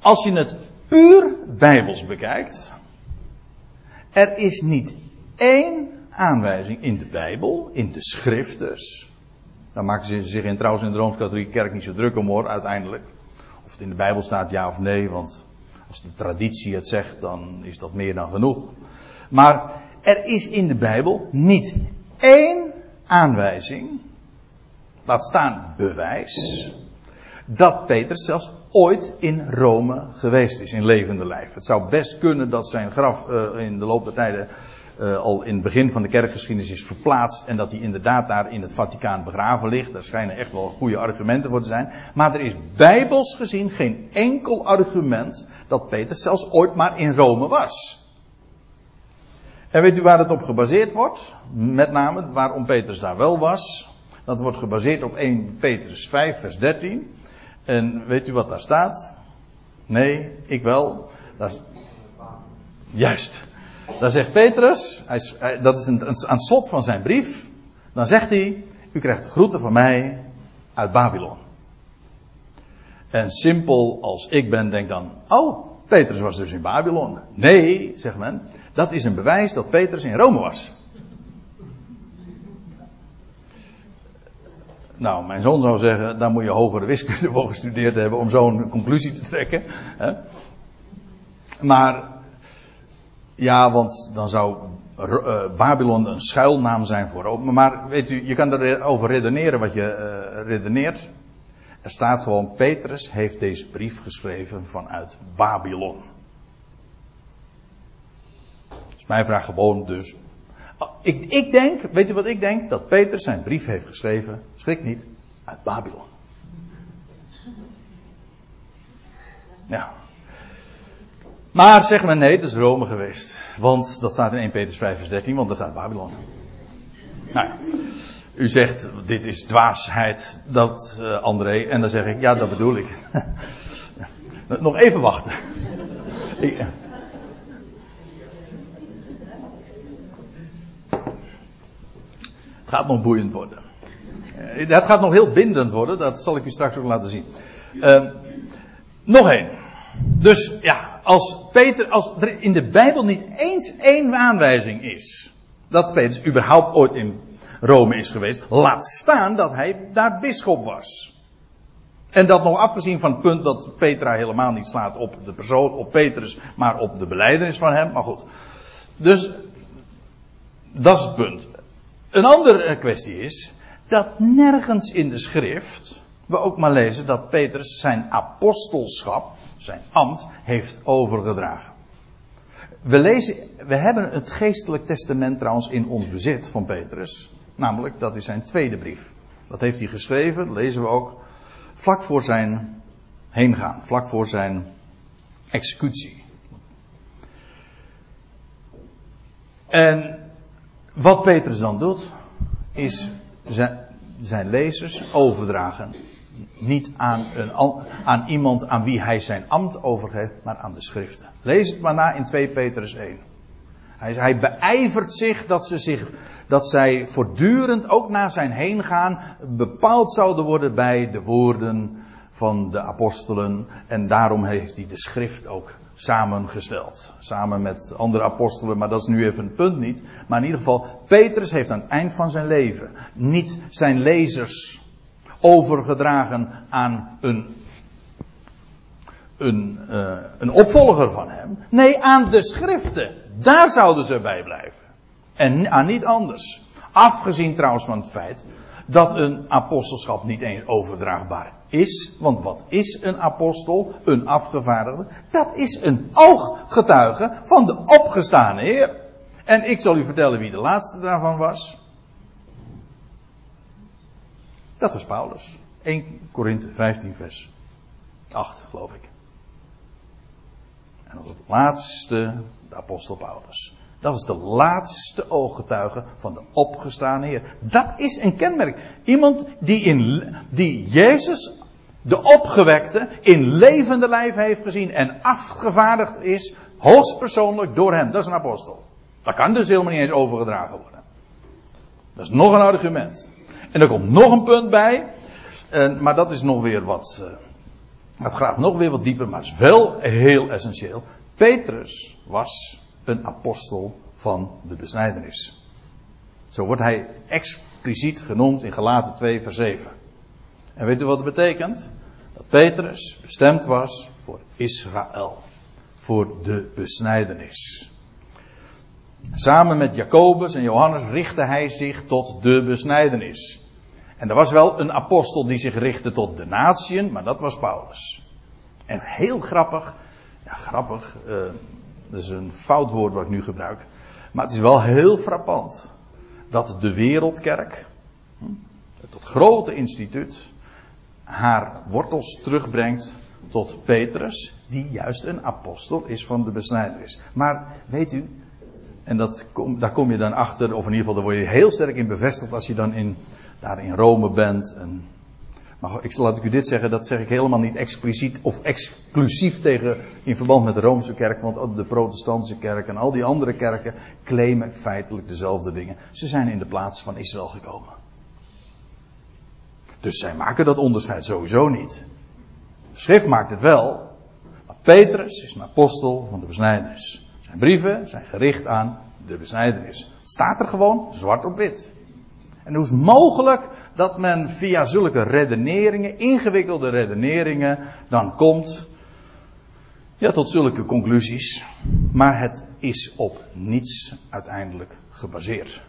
Als je het puur bijbels bekijkt, er is niet één aanwijzing in de Bijbel, in de schrifters. Daar maken ze zich in, trouwens in de Rooms-Katholieke Kerk niet zo druk om hoor, uiteindelijk. Of het in de Bijbel staat ja of nee, want als de traditie het zegt, dan is dat meer dan genoeg. Maar er is in de Bijbel niet één aanwijzing, laat staan bewijs, dat Petrus zelfs ooit in Rome geweest is, in levende lijf. Het zou best kunnen dat zijn graf uh, in de loop der tijden uh, al in het begin van de kerkgeschiedenis is verplaatst en dat hij inderdaad daar in het Vaticaan begraven ligt. Daar schijnen echt wel goede argumenten voor te zijn. Maar er is bijbels gezien geen enkel argument dat Petrus zelfs ooit maar in Rome was. En weet u waar het op gebaseerd wordt? Met name waarom Petrus daar wel was. Dat wordt gebaseerd op 1 Petrus 5, vers 13. En weet u wat daar staat? Nee, ik wel. Is... Juist. Dan zegt Petrus, hij, dat is een, aan het slot van zijn brief. Dan zegt hij: U krijgt de groeten van mij uit Babylon. En simpel als ik ben, denk dan: Oh, Petrus was dus in Babylon. Nee, zegt men, dat is een bewijs dat Petrus in Rome was. Nou, mijn zoon zou zeggen, daar moet je hogere wiskunde [LAUGHS] voor gestudeerd hebben om zo'n conclusie te trekken. Maar, ja, want dan zou uh, Babylon een schuilnaam zijn voor Rome. Maar weet u, je kan erover redeneren wat je uh, redeneert. Er staat gewoon, Petrus heeft deze brief geschreven vanuit Babylon. Dus mijn vraag gewoon dus. Ik, ik denk, weet u wat ik denk? Dat Petrus zijn brief heeft geschreven, schrik niet, uit Babylon. Ja. Maar zeg men nee, dat is Rome geweest. Want dat staat in 1 Petrus 5 vers 13, want daar staat Babylon. Nou ja. U zegt, dit is dwaasheid, dat uh, André. En dan zeg ik, ja, dat bedoel ik. [LAUGHS] Nog even wachten. ik, gaat nog boeiend worden. Het eh, gaat nog heel bindend worden, dat zal ik u straks ook laten zien. Uh, nog één. Dus ja, als Peter, als er in de Bijbel niet eens één aanwijzing is dat Petrus überhaupt ooit in Rome is geweest. Laat staan dat hij daar bisschop was. En dat nog afgezien van het punt dat Petra helemaal niet slaat op de persoon, op Petrus, maar op de beleidenis van hem. Maar goed. Dus, dat is het punt. Een andere kwestie is, dat nergens in de schrift, we ook maar lezen dat Petrus zijn apostelschap, zijn ambt, heeft overgedragen. We lezen, we hebben het geestelijk testament trouwens in ons bezit van Petrus. Namelijk, dat is zijn tweede brief. Dat heeft hij geschreven, dat lezen we ook, vlak voor zijn heengaan, vlak voor zijn executie. En wat Petrus dan doet, is zijn, lezers overdragen. Niet aan, een, aan iemand aan wie hij zijn ambt overgeeft, maar aan de schriften. Lees het maar na in 2 Petrus 1. Hij, hij beijvert zich dat, ze zich dat zij voortdurend ook naar zijn heen gaan, bepaald zouden worden bij de woorden van de apostelen. En daarom heeft hij de schrift ook samengesteld. Samen met andere apostelen, maar dat is nu even een punt niet. Maar in ieder geval, Petrus heeft aan het eind van zijn leven niet zijn lezers overgedragen aan een een, uh, een opvolger van hem. Nee, aan de schriften. Daar zouden ze bij blijven. En aan niet anders. Afgezien trouwens van het feit dat een apostelschap niet eens overdraagbaar is. Want wat is een apostel? Een afgevaardigde? Dat is een ooggetuige van de opgestane Heer. En ik zal u vertellen wie de laatste daarvan was. Dat was Paulus. 1 Korinthe 15 vers 8 geloof ik. En als laatste de apostel Paulus. Dat is de laatste ooggetuige van de opgestane Heer. Dat is een kenmerk. Iemand die, in, die Jezus, de opgewekte, in levende lijf heeft gezien en afgevaardigd is, hoogstpersoonlijk door hem. Dat is een apostel. Dat kan dus helemaal niet eens overgedragen worden. Dat is nog een argument. En er komt nog een punt bij. Maar dat is nog weer wat. Uh, dat graaft nog weer wat dieper, maar is wel heel essentieel. Petrus was een apostel van de besnijdenis. Zo wordt hij expliciet genoemd in Galaten 2 vers 7. En weet u wat het betekent? Dat Petrus bestemd was voor Israël. Voor de besnijdenis. Samen met Jacobus en Johannes richtte hij zich tot de besnijdenis. En er was wel een apostel die zich richtte tot de natieën, maar dat was Paulus. En heel grappig, ja grappig, uh, dat is een fout woord wat ik nu gebruik, maar het is wel heel frappant dat de wereldkerk, hm, het grote instituut, haar wortels terugbrengt tot Petrus, die juist een apostel is van de besnijdenis. Maar weet u, en dat daar kom je dan achter, of in ieder geval daar word je heel sterk in bevestigd als je dan in, daar in Rome bent. En, maar ik, laat ik u dit zeggen, dat zeg ik helemaal niet expliciet of exclusief tegen in verband met de Romeinse kerk, want ook de protestantse kerk en al die andere kerken claimen feitelijk dezelfde dingen. Ze zijn in de plaats van Israël gekomen. Dus zij maken dat onderscheid sowieso niet. Schrift maakt het wel. Maar Petrus is een apostel van de besnijdenis. Zijn brieven zijn gericht aan de besnijdenis. Staat er gewoon zwart op wit. En hoe is het mogelijk dat men via zulke redeneringen, ingewikkelde redeneringen, dan komt ja, tot zulke conclusies. Maar het is op niets uiteindelijk gebaseerd.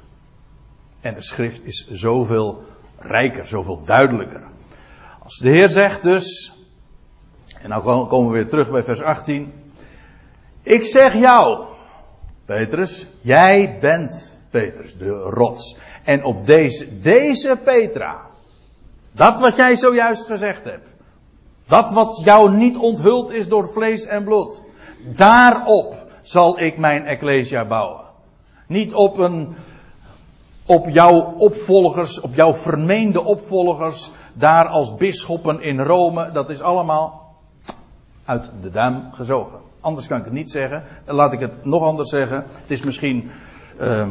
En de schrift is zoveel rijker, zoveel duidelijker. Als de Heer zegt dus, en nou komen we weer terug bij vers 18. Ik zeg jou, Petrus, jij bent Petrus, de rots. En op deze, deze Petra, dat wat jij zojuist gezegd hebt, dat wat jou niet onthuld is door vlees en bloed, daarop zal ik mijn ecclesia bouwen. Niet op een, op jouw opvolgers, op jouw vermeende opvolgers, daar als bisschoppen in Rome, dat is allemaal uit de duim gezogen. Anders kan ik het niet zeggen. Laat ik het nog anders zeggen. Het is misschien uh,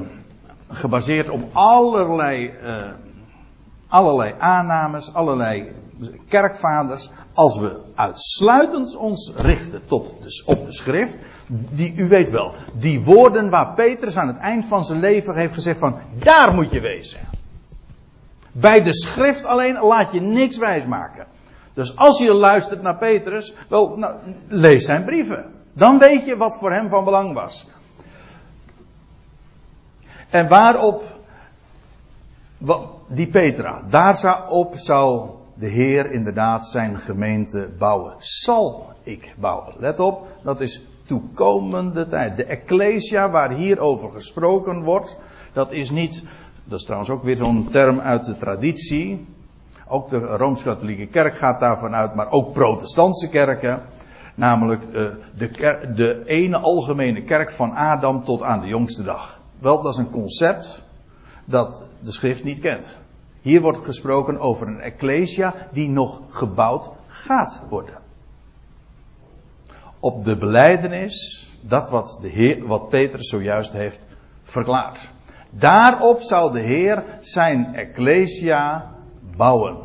gebaseerd op allerlei, uh, allerlei aannames, allerlei kerkvaders. Als we uitsluitend ons richten tot de, op de schrift. Die, u weet wel, die woorden waar Petrus aan het eind van zijn leven heeft gezegd van, daar moet je wezen. Bij de schrift alleen laat je niks wijsmaken. Dus als je luistert naar Petrus, wel, nou, lees zijn brieven. Dan weet je wat voor hem van belang was. En waarop die Petra, daarop zou de Heer inderdaad zijn gemeente bouwen. Zal ik bouwen. Let op, dat is toekomende tijd. De Ecclesia waar hierover gesproken wordt, dat is niet, dat is trouwens ook weer zo'n term uit de traditie. Ook de Rooms-Katholieke Kerk gaat daarvan uit, maar ook protestantse kerken. Namelijk uh, de, de ene algemene kerk van Adam tot aan de jongste dag. Wel, dat is een concept dat de schrift niet kent. Hier wordt gesproken over een ecclesia die nog gebouwd gaat worden. Op de beleidenis, dat wat, de Heer, wat Petrus zojuist heeft verklaard. Daarop zal de Heer zijn ecclesia bouwen.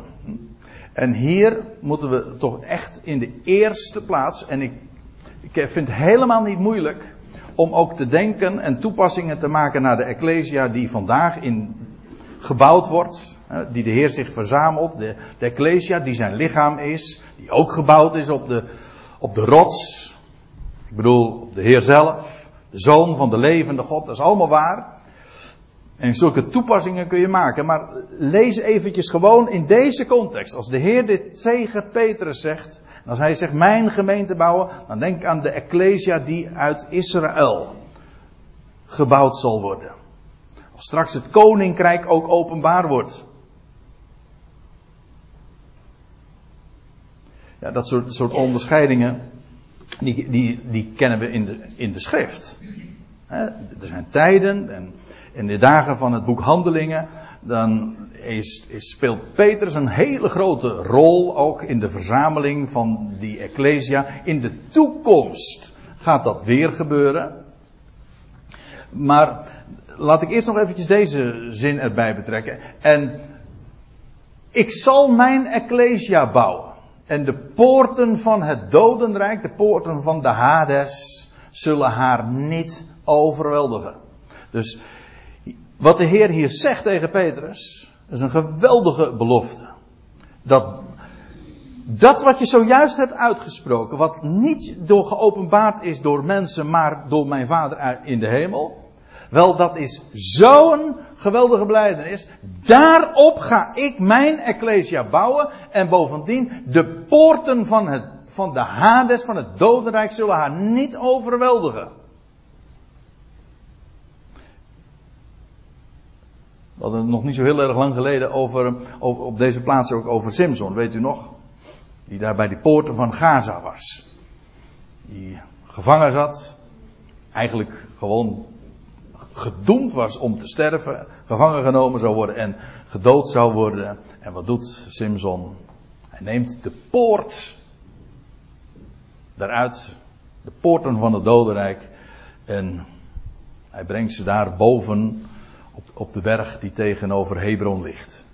En hier moeten we toch echt in de eerste plaats, en ik, ik vind het helemaal niet moeilijk om ook te denken en toepassingen te maken naar de Ecclesia die vandaag in gebouwd wordt, die de Heer zich verzamelt, de, de Ecclesia die zijn lichaam is, die ook gebouwd is op de, op de rots, ik bedoel op de Heer zelf, de Zoon van de levende God, dat is allemaal waar. En zulke toepassingen kun je maken. Maar lees eventjes gewoon in deze context. Als de Heer dit tegen Petrus zegt. Als hij zegt mijn gemeente bouwen. Dan denk aan de Ecclesia die uit Israël gebouwd zal worden. Als straks het koninkrijk ook openbaar wordt. Ja, dat soort, soort onderscheidingen. Die, die, die kennen we in de, in de schrift. er zijn tijden en in de dagen van het boek Handelingen, dan is, is, speelt Petrus een hele grote rol ook in de verzameling van die Ecclesia. In de toekomst gaat dat weer gebeuren. Maar laat ik eerst nog eventjes deze zin erbij betrekken. En ik zal mijn Ecclesia bouwen. En de poorten van het dodenrijk, de poorten van de Hades, zullen haar niet overweldigen. Dus wat de Heer hier zegt tegen Petrus, is een geweldige belofte. Dat, dat wat je zojuist hebt uitgesproken, wat niet door geopenbaard is door mensen, maar door mijn Vader in de hemel, Wel, dat is zo'n geweldige beleidenis. Daarop ga ik mijn Ecclesia bouwen. En bovendien, de poorten van, het, van de Hades, van het dodenrijk, zullen haar niet overweldigen. Hadden het nog niet zo heel erg lang geleden over, op deze plaats ook over Simson, weet u nog? Die daar bij die poorten van Gaza was. Die gevangen zat. Eigenlijk gewoon gedoemd was om te sterven. Gevangen genomen zou worden en gedood zou worden. En wat doet Simson? Hij neemt de poort daaruit. De poorten van het dodenrijk. En hij brengt ze daar boven op, de berg die tegenover Hebron ligt.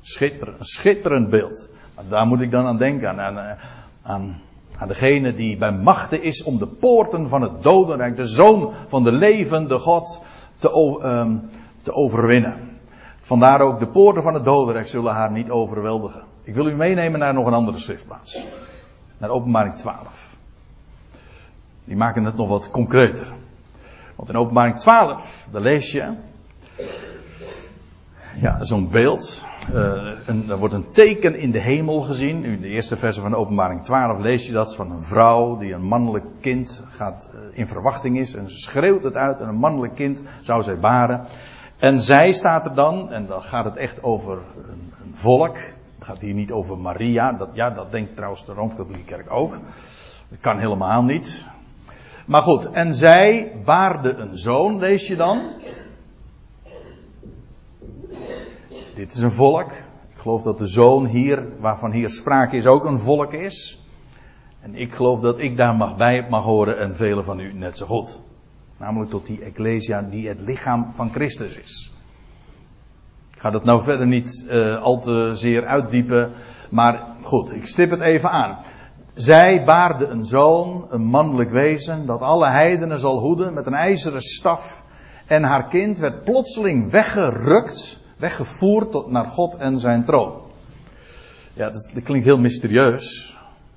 Schitter, schitterend beeld. Daar moet ik dan aan denken. Aan, aan, aan, degene die bij machten is om de poorten van het dodenrijk, de zoon van de levende God, te, um, te overwinnen. Vandaar ook de poorten van het dodenrijk zullen haar niet overweldigen. Ik wil u meenemen naar nog een andere schriftplaats. Naar openbaring 12. Die maken het nog wat concreter. Want in openbaring 12, daar lees je ja, zo'n beeld. Uh, een, er wordt een teken in de hemel gezien. In de eerste verse van openbaring 12 lees je dat van een vrouw die een mannelijk kind gaat, uh, in verwachting is. En ze schreeuwt het uit en een mannelijk kind zou zij baren. En zij staat er dan, en dan gaat het echt over een, een volk. Het gaat hier niet over Maria. Dat, ja, dat denkt trouwens de Rooms-Katholieke Kerk ook. Dat kan helemaal niet. Maar goed, en zij baarde een zoon, lees je dan. Dit is een volk. Ik geloof dat de zoon hier, waarvan hier sprake is, ook een volk is. En ik geloof dat ik daar mag bij mag horen en velen van u net zo goed. Namelijk tot die Ecclesia die het lichaam van Christus is. Ik ga dat nou verder niet uh, al te zeer uitdiepen. Maar goed, ik stip het even aan. Zij baarde een zoon, een mannelijk wezen, dat alle heidenen zal hoeden met een ijzeren staf. En haar kind werd plotseling weggerukt weggevoerd tot, naar God en zijn troon. Ja, dat, klinkt heel mysterieus.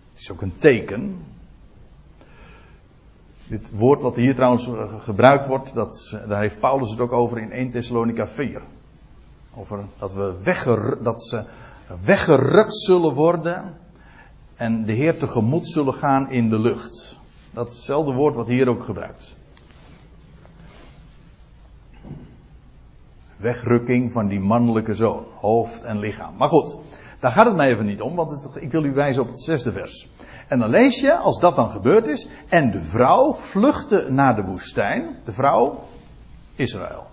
Het is ook een teken. Dit woord wat hier trouwens gebruikt wordt, dat, daar heeft Paulus het ook over in 1 Thessalonica 4. Over dat, we dat ze weggerukt zullen worden en de Heer tegemoet zullen gaan in de lucht. Datzelfde woord wat hier ook gebruikt. Wegrukking van die mannelijke zoon, hoofd en lichaam. Maar goed, daar gaat het mij even niet om, want ik wil u wijzen op het zesde vers. En dan lees je, als dat dan gebeurd is, en de vrouw vluchtte naar de woestijn, de vrouw Israël.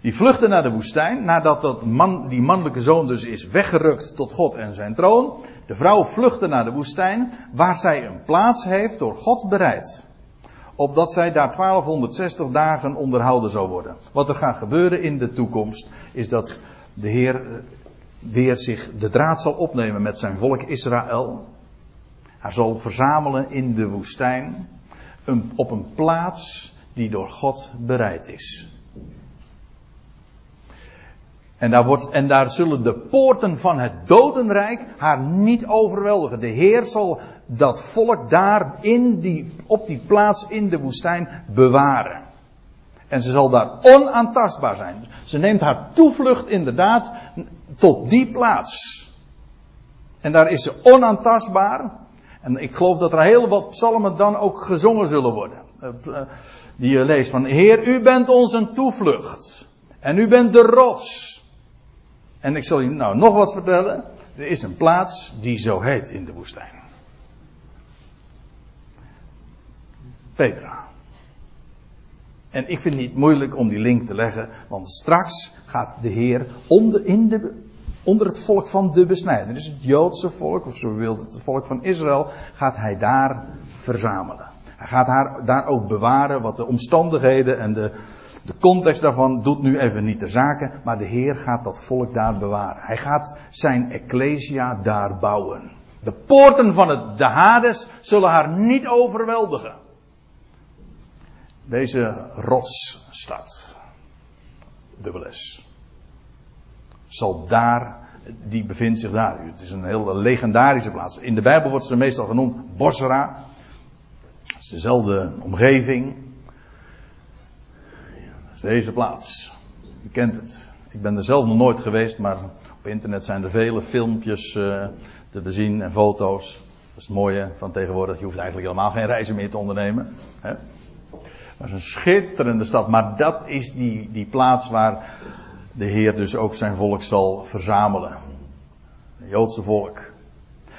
Die vluchtte naar de woestijn, nadat dat man, die mannelijke zoon dus is weggerukt tot God en zijn troon. De vrouw vluchtte naar de woestijn, waar zij een plaats heeft door God bereid opdat zij daar 1260 dagen onderhouden zou worden. Wat er gaat gebeuren in de toekomst is dat de Heer weer zich de draad zal opnemen met zijn volk Israël. Hij zal verzamelen in de woestijn op een plaats die door God bereid is. En daar, wordt, en daar zullen de poorten van het dodenrijk haar niet overweldigen. De Heer zal dat volk daar in die, op die plaats in de woestijn bewaren. En ze zal daar onaantastbaar zijn. Ze neemt haar toevlucht inderdaad tot die plaats. En daar is ze onaantastbaar. En ik geloof dat er heel wat psalmen dan ook gezongen zullen worden. Eh, die je leest van, Heer, u bent ons een toevlucht. En u bent de rots. En ik zal je nou nog wat vertellen. Er is een plaats die zo heet in de woestijn. Petra. En ik vind het niet moeilijk om die link te leggen, want straks gaat de Heer onder, in de, onder het volk van de besnijder, dus het Joodse volk, of zo wilt het, het volk van Israël, gaat hij daar verzamelen. Hij gaat haar, daar ook bewaren wat de omstandigheden en de, de context daarvan doet nu even niet de zaken, maar de Heer gaat dat volk daar bewaren. Hij gaat zijn ecclesia daar bouwen. De poorten van het, de Hades zullen haar niet overweldigen. Deze rotsstad, dubbel zal daar, die bevindt zich daar. Het is een heel legendarische plaats. In de Bijbel wordt ze meestal genoemd Bosra. Het is dezelfde omgeving. Deze plaats. Je kent het. Ik ben er zelf nog nooit geweest, maar op internet zijn er vele filmpjes uh, te bezien en foto's. Dat is het mooie van tegenwoordig. Je hoeft eigenlijk helemaal geen reizen meer te ondernemen. Hè? Dat is een schitterende stad. Maar dat is die, die plaats waar de Heer dus ook zijn volk zal verzamelen. Het Joodse volk.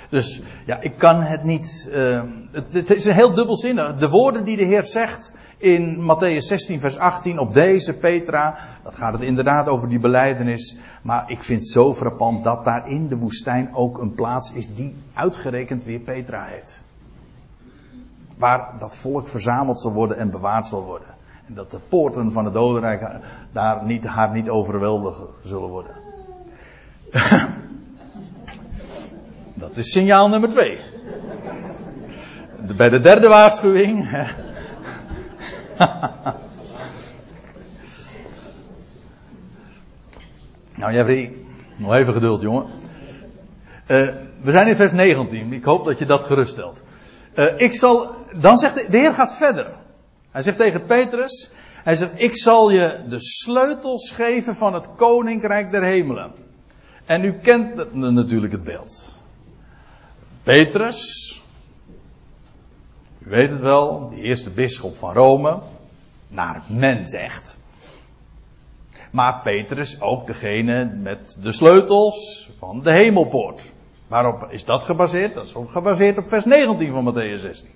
Dus ja, ik kan het niet. Uh, het, het, is een heel dubbelzinnig. De woorden die de Heer zegt in Matthäus 16, vers 18 op deze Petra. Dat gaat het inderdaad over die beleidenis. Maar ik vind het zo frappant dat daar in de woestijn ook een plaats is die uitgerekend weer Petra heet. Waar dat volk verzameld zal worden en bewaard zal worden. En dat de poorten van het dodenrijk daar niet, haar niet overweldigen zullen worden. [LAUGHS] dat is signaal nummer twee. Bij de derde waarschuwing. [LAUGHS] nou Jeffrey, nog even geduld jongen. Uh, we zijn in vers 19. Ik hoop dat je dat geruststelt. Uh, ik zal, dan zegt de Heer gaat verder. Hij zegt tegen Petrus, hij zegt, ik zal je de sleutels geven van het koninkrijk der hemelen. En u kent natuurlijk het beeld. Petrus, u weet het wel, de eerste bisschop van Rome, naar men zegt. Maar Petrus ook degene met de sleutels van de hemelpoort. Waarop is dat gebaseerd? Dat is ook gebaseerd op vers 19 van Matthäus 16.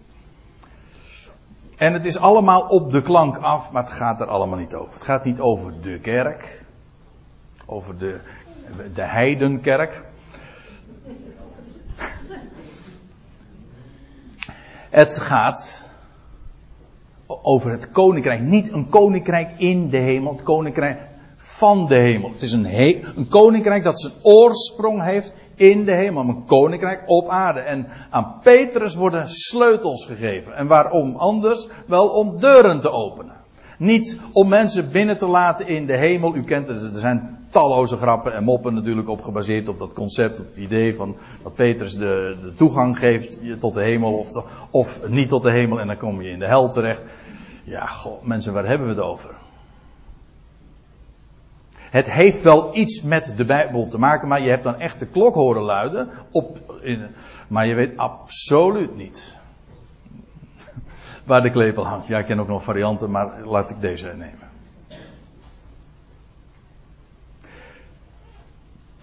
En het is allemaal op de klank af, maar het gaat er allemaal niet over. Het gaat niet over de kerk, over de, de heidenkerk. Het gaat over het koninkrijk. Niet een koninkrijk in de hemel, het koninkrijk van de hemel. Het is een, een koninkrijk dat zijn oorsprong heeft in de hemel. Een koninkrijk op aarde. En aan Petrus worden sleutels gegeven. En waarom anders? Wel om deuren te openen. Niet om mensen binnen te laten in de hemel. U kent het, er zijn talloze grappen en moppen natuurlijk op gebaseerd op dat concept, op het idee van dat Petrus de, de toegang geeft tot de hemel of, of niet tot de hemel en dan kom je in de hel terecht. Ja, goh, mensen, waar hebben we het over? Het heeft wel iets met de Bijbel te maken, maar je hebt dan echt de klok horen luiden. Op, in, maar je weet absoluut niet [LAUGHS] waar de klepel hangt. Ja, ik ken ook nog varianten, maar laat ik deze nemen.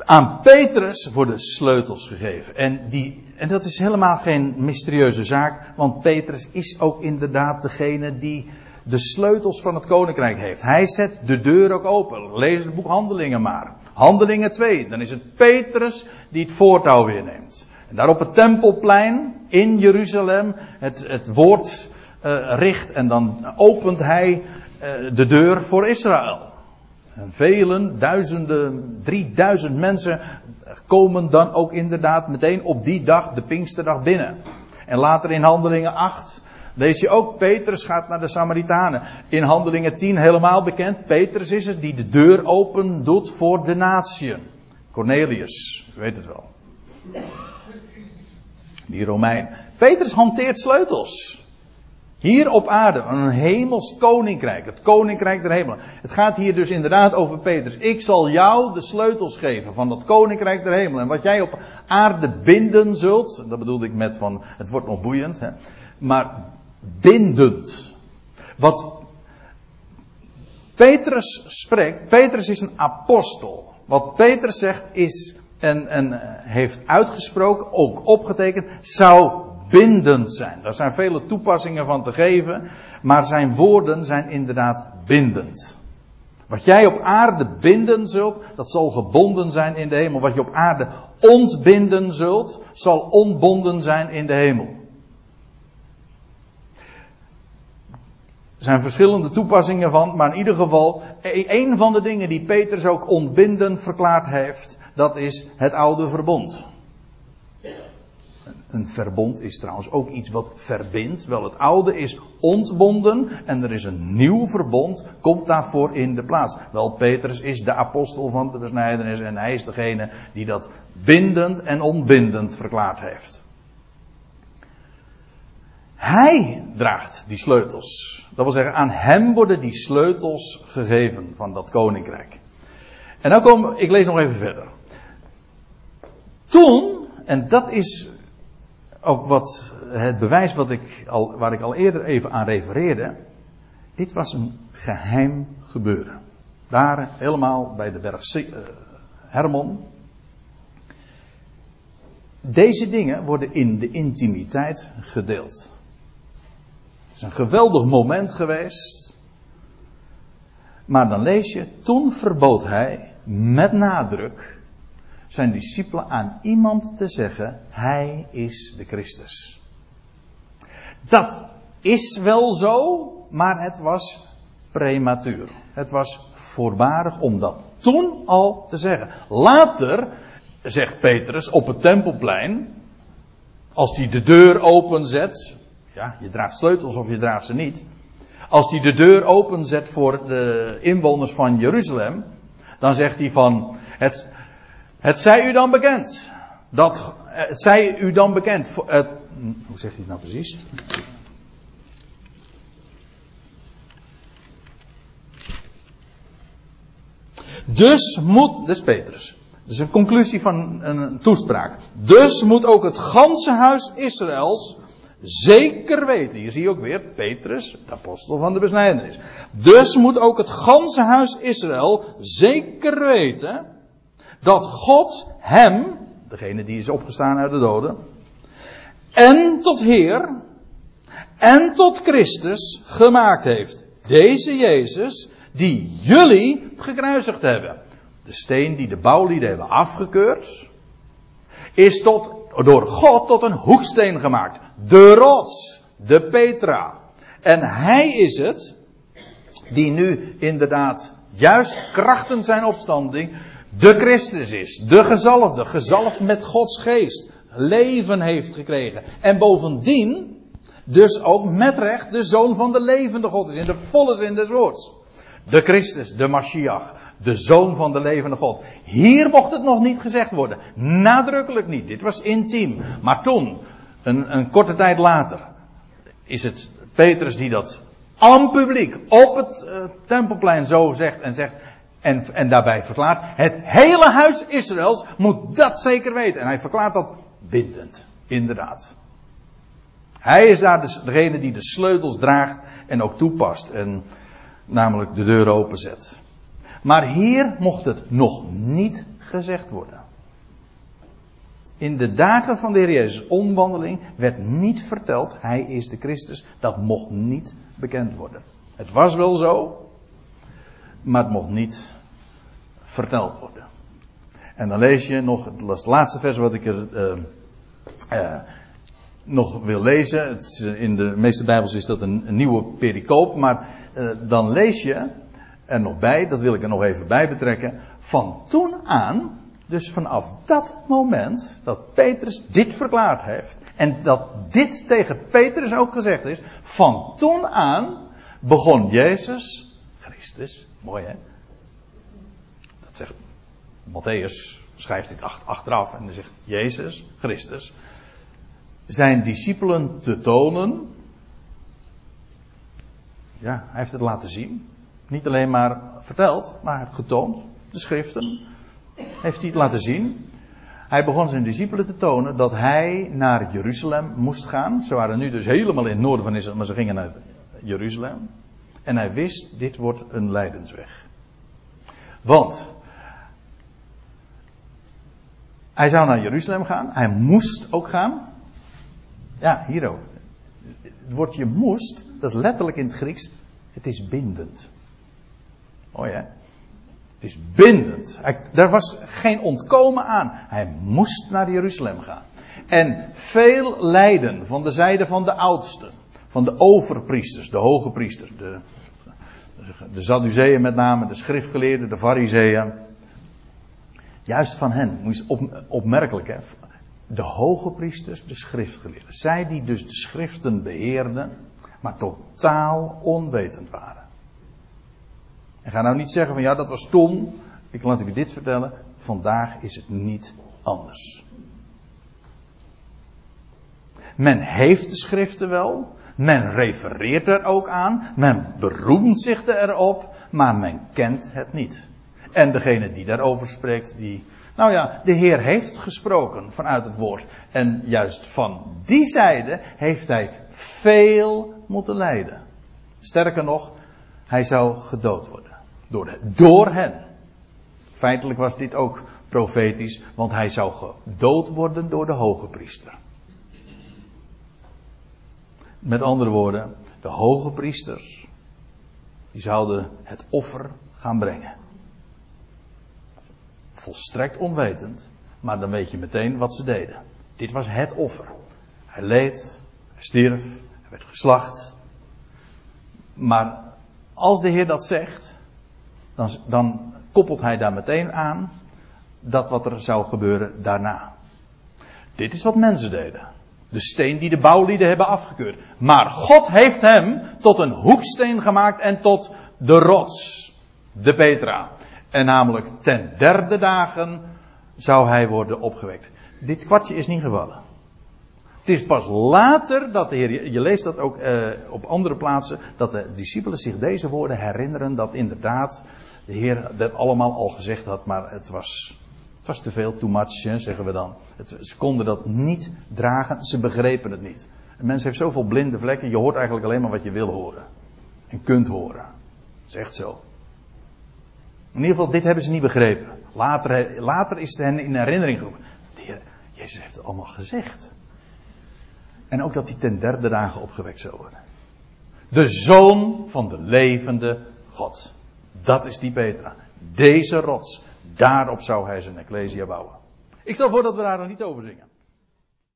Aan Petrus worden sleutels gegeven. En, die, en dat is helemaal geen mysterieuze zaak, want Petrus is ook inderdaad degene die de sleutels van het koninkrijk heeft. Hij zet de deur ook open. Lees het boek Handelingen maar. Handelingen 2. Dan is het Petrus die het voortouw weer neemt. En daar op het tempelplein in Jeruzalem het, het woord uh, richt. En dan opent hij uh, de deur voor Israël. En velen, duizenden, drieduizend mensen komen dan ook inderdaad meteen op die dag, de Pinksterdag, binnen. En later in Handelingen 8 lees je ook, Petrus gaat naar de Samaritanen. In Handelingen 10 helemaal bekend, Petrus is het die de deur open doet voor de natieën. Cornelius, weet het wel. Die Romein. Petrus hanteert sleutels. Hier op aarde, een hemels koninkrijk, het koninkrijk der hemelen. Het gaat hier dus inderdaad over Petrus. Ik zal jou de sleutels geven van dat koninkrijk der hemelen. En wat jij op aarde binden zult, dat bedoelde ik met van, het wordt nog boeiend, hè, maar bindend. Wat Petrus spreekt, Petrus is een apostel. Wat Petrus zegt is, en, en heeft uitgesproken, ook opgetekend, zou bindend zijn. Daar zijn vele toepassingen van te geven, maar zijn woorden zijn inderdaad bindend. Wat jij op aarde binden zult, dat zal gebonden zijn in de hemel. Wat je op aarde ontbinden zult, zal ontbonden zijn in de hemel. Er zijn verschillende toepassingen van, maar in ieder geval, e- een van de dingen die Petrus ook ontbindend verklaard heeft, dat is het oude verbond. Een verbond is trouwens ook iets wat verbindt. Wel, het oude is ontbonden en er is een nieuw verbond, komt daarvoor in de plaats. Wel, Petrus is de apostel van de besnijdenis en hij is degene die dat bindend en onbindend verklaard heeft. Hij draagt die sleutels. Dat wil zeggen, aan hem worden die sleutels gegeven van dat koninkrijk. En dan kom, ik lees nog even verder. Toen, en dat is ook wat het bewijs wat ik al, waar ik al eerder even aan refereerde. Dit was een geheim gebeuren. Daar helemaal bij de berg uh, Hermon. Deze dingen worden in de intimiteit gedeeld. Het is een geweldig moment geweest. Maar dan lees je, toen verbood hij met nadruk zijn discipelen aan iemand te zeggen, hij is de Christus. Dat is wel zo, maar het was prematuur. Het was voorbarig om dat toen al te zeggen. Later, zegt Petrus op het tempelplein, als hij de deur openzet, ja, je draagt sleutels of je draagt ze niet. Als hij de deur openzet voor de inwoners van Jeruzalem, dan zegt hij van, het, het zij u dan bekend. Dat, het zij u dan bekend. Het, hoe zegt hij het nou precies? Dus moet, dat is Petrus. Dat is een conclusie van een toespraak. Dus moet ook het ganse huis Israëls zeker weten. Hier zie je ook weer Petrus, de apostel van de besnijdenis. Dus moet ook het ganse huis Israël zeker weten dat God hem, degene die is opgestaan uit de doden, en tot Heer en tot Christus gemaakt heeft. Deze Jezus die jullie gekruisigd hebben. De steen die de bouwlieden hebben afgekeurd, is tot, door God tot een hoeksteen gemaakt. De rots, de Petra. En hij is het die nu inderdaad juist krachten zijn opstanding de Christus is. De gezalfde, gezalfd met Gods geest. Leven heeft gekregen. En bovendien dus ook met recht de zoon van de levende God is. In de volle zin des woords. De Christus, de Mashiach, de zoon van de levende God. Hier mocht het nog niet gezegd worden. Nadrukkelijk niet. Dit was intiem. Maar toen, een, een korte tijd later, is het Petrus die dat aan publiek op het uh, tempelplein zo zegt en zegt. En, en daarbij verklaart, het hele huis Israëls moet dat zeker weten. En hij verklaart dat bindend. Inderdaad. Hij is daar degene die de sleutels draagt en ook toepast. En namelijk de deur openzet. Maar hier mocht het nog niet gezegd worden. In de dagen van de Heer Jezus' omwandeling werd niet verteld, Hij is de Christus. Dat mocht niet bekend worden. Het was wel zo, maar het mocht niet verteld worden. En dan lees je nog het laatste vers wat ik er uh, uh, nog wil lezen. Het in de meeste Bijbels is dat een, nieuwe pericoop, maar dan lees je er nog bij, dat wil ik er nog even bij betrekken. Van toen aan, dus vanaf dat moment dat Petrus dit verklaard heeft, en dat dit tegen Petrus ook gezegd is, van toen aan begon Jezus, Christus, mooi hè? Dat zegt Matthäus, schrijft dit achteraf en dan zegt Jezus, Christus, zijn discipelen te tonen. Ja, hij heeft het laten zien. Niet alleen maar verteld, maar getoond. De schriften heeft hij het laten zien. Hij begon zijn discipelen te tonen dat hij naar Jeruzalem moest gaan. Ze waren nu dus helemaal in het noorden van Israël, maar ze gingen naar Jeruzalem. En hij wist, dit wordt een lijdensweg. Want hij zou naar Jeruzalem gaan. Hij moest ook gaan. Ja, hier ook. Het woordje moest, dat is letterlijk in het Grieks, het is bindend. Oh ja. Het is bindend. Hij, daar was geen ontkomen aan. Hij moest naar Jeruzalem gaan. En veel lijden van de zijde van de oudsten, van de overpriesters, de hoge priesters, de, de Sadduceeën met name, de schriftgeleerden, de fariseeën. Juist van hen, moet je op, opmerkelijk hè, de hoge priesters, de schriftgeleerden. Zij die dus de schriften beheerden, maar totaal onwetend waren. En ga nou niet zeggen van ja, dat was toen. Ik laat u dit vertellen. Vandaag is het niet anders. Men heeft de schriften wel. Men refereert er ook aan. Men beroemt zich erop. Maar men kent het niet. En degene die daarover spreekt, die. Nou ja, de Heer heeft gesproken vanuit het woord. En juist van die zijde heeft hij veel moeten lijden. Sterker nog, hij zou gedood worden. Door, de, door hen. Feitelijk was dit ook profetisch, want hij zou gedood worden door de hoge priester. Met andere woorden, de hoge priesters, die zouden het offer gaan brengen. Volstrekt onwetend, maar dan weet je meteen wat ze deden. Dit was het offer. Hij leed, hij stierf, hij werd geslacht. Maar als de Heer dat zegt, dan, dan koppelt hij daar meteen aan dat wat er zou gebeuren daarna. Dit is wat mensen deden. De steen die de bouwlieden hebben afgekeurd. Maar God heeft hem tot een hoeksteen gemaakt en tot de rots. De Petra. En namelijk ten derde dagen zou hij worden opgewekt. Dit kwartje is niet gevallen. Het is pas later dat de Heer, je leest dat ook eh, op andere plaatsen, dat de discipelen zich deze woorden herinneren dat inderdaad de Heer dat allemaal al gezegd had, maar het was, was te veel, too much, hè, zeggen we dan. Het, ze konden dat niet dragen, ze begrepen het niet. Een mens heeft zoveel blinde vlekken, je hoort eigenlijk alleen maar wat je wil horen. En kunt horen. Dat is echt zo. In ieder geval, dit hebben ze niet begrepen. Later, later is het hen in herinnering geroepen. Heer, Jezus heeft het allemaal gezegd. En ook dat hij ten derde dagen opgewekt zou worden. De zoon van de levende God. Dat is die Petra. Deze rots. Daarop zou hij zijn Ecclesia bouwen. Ik stel voor dat we daar niet over zingen.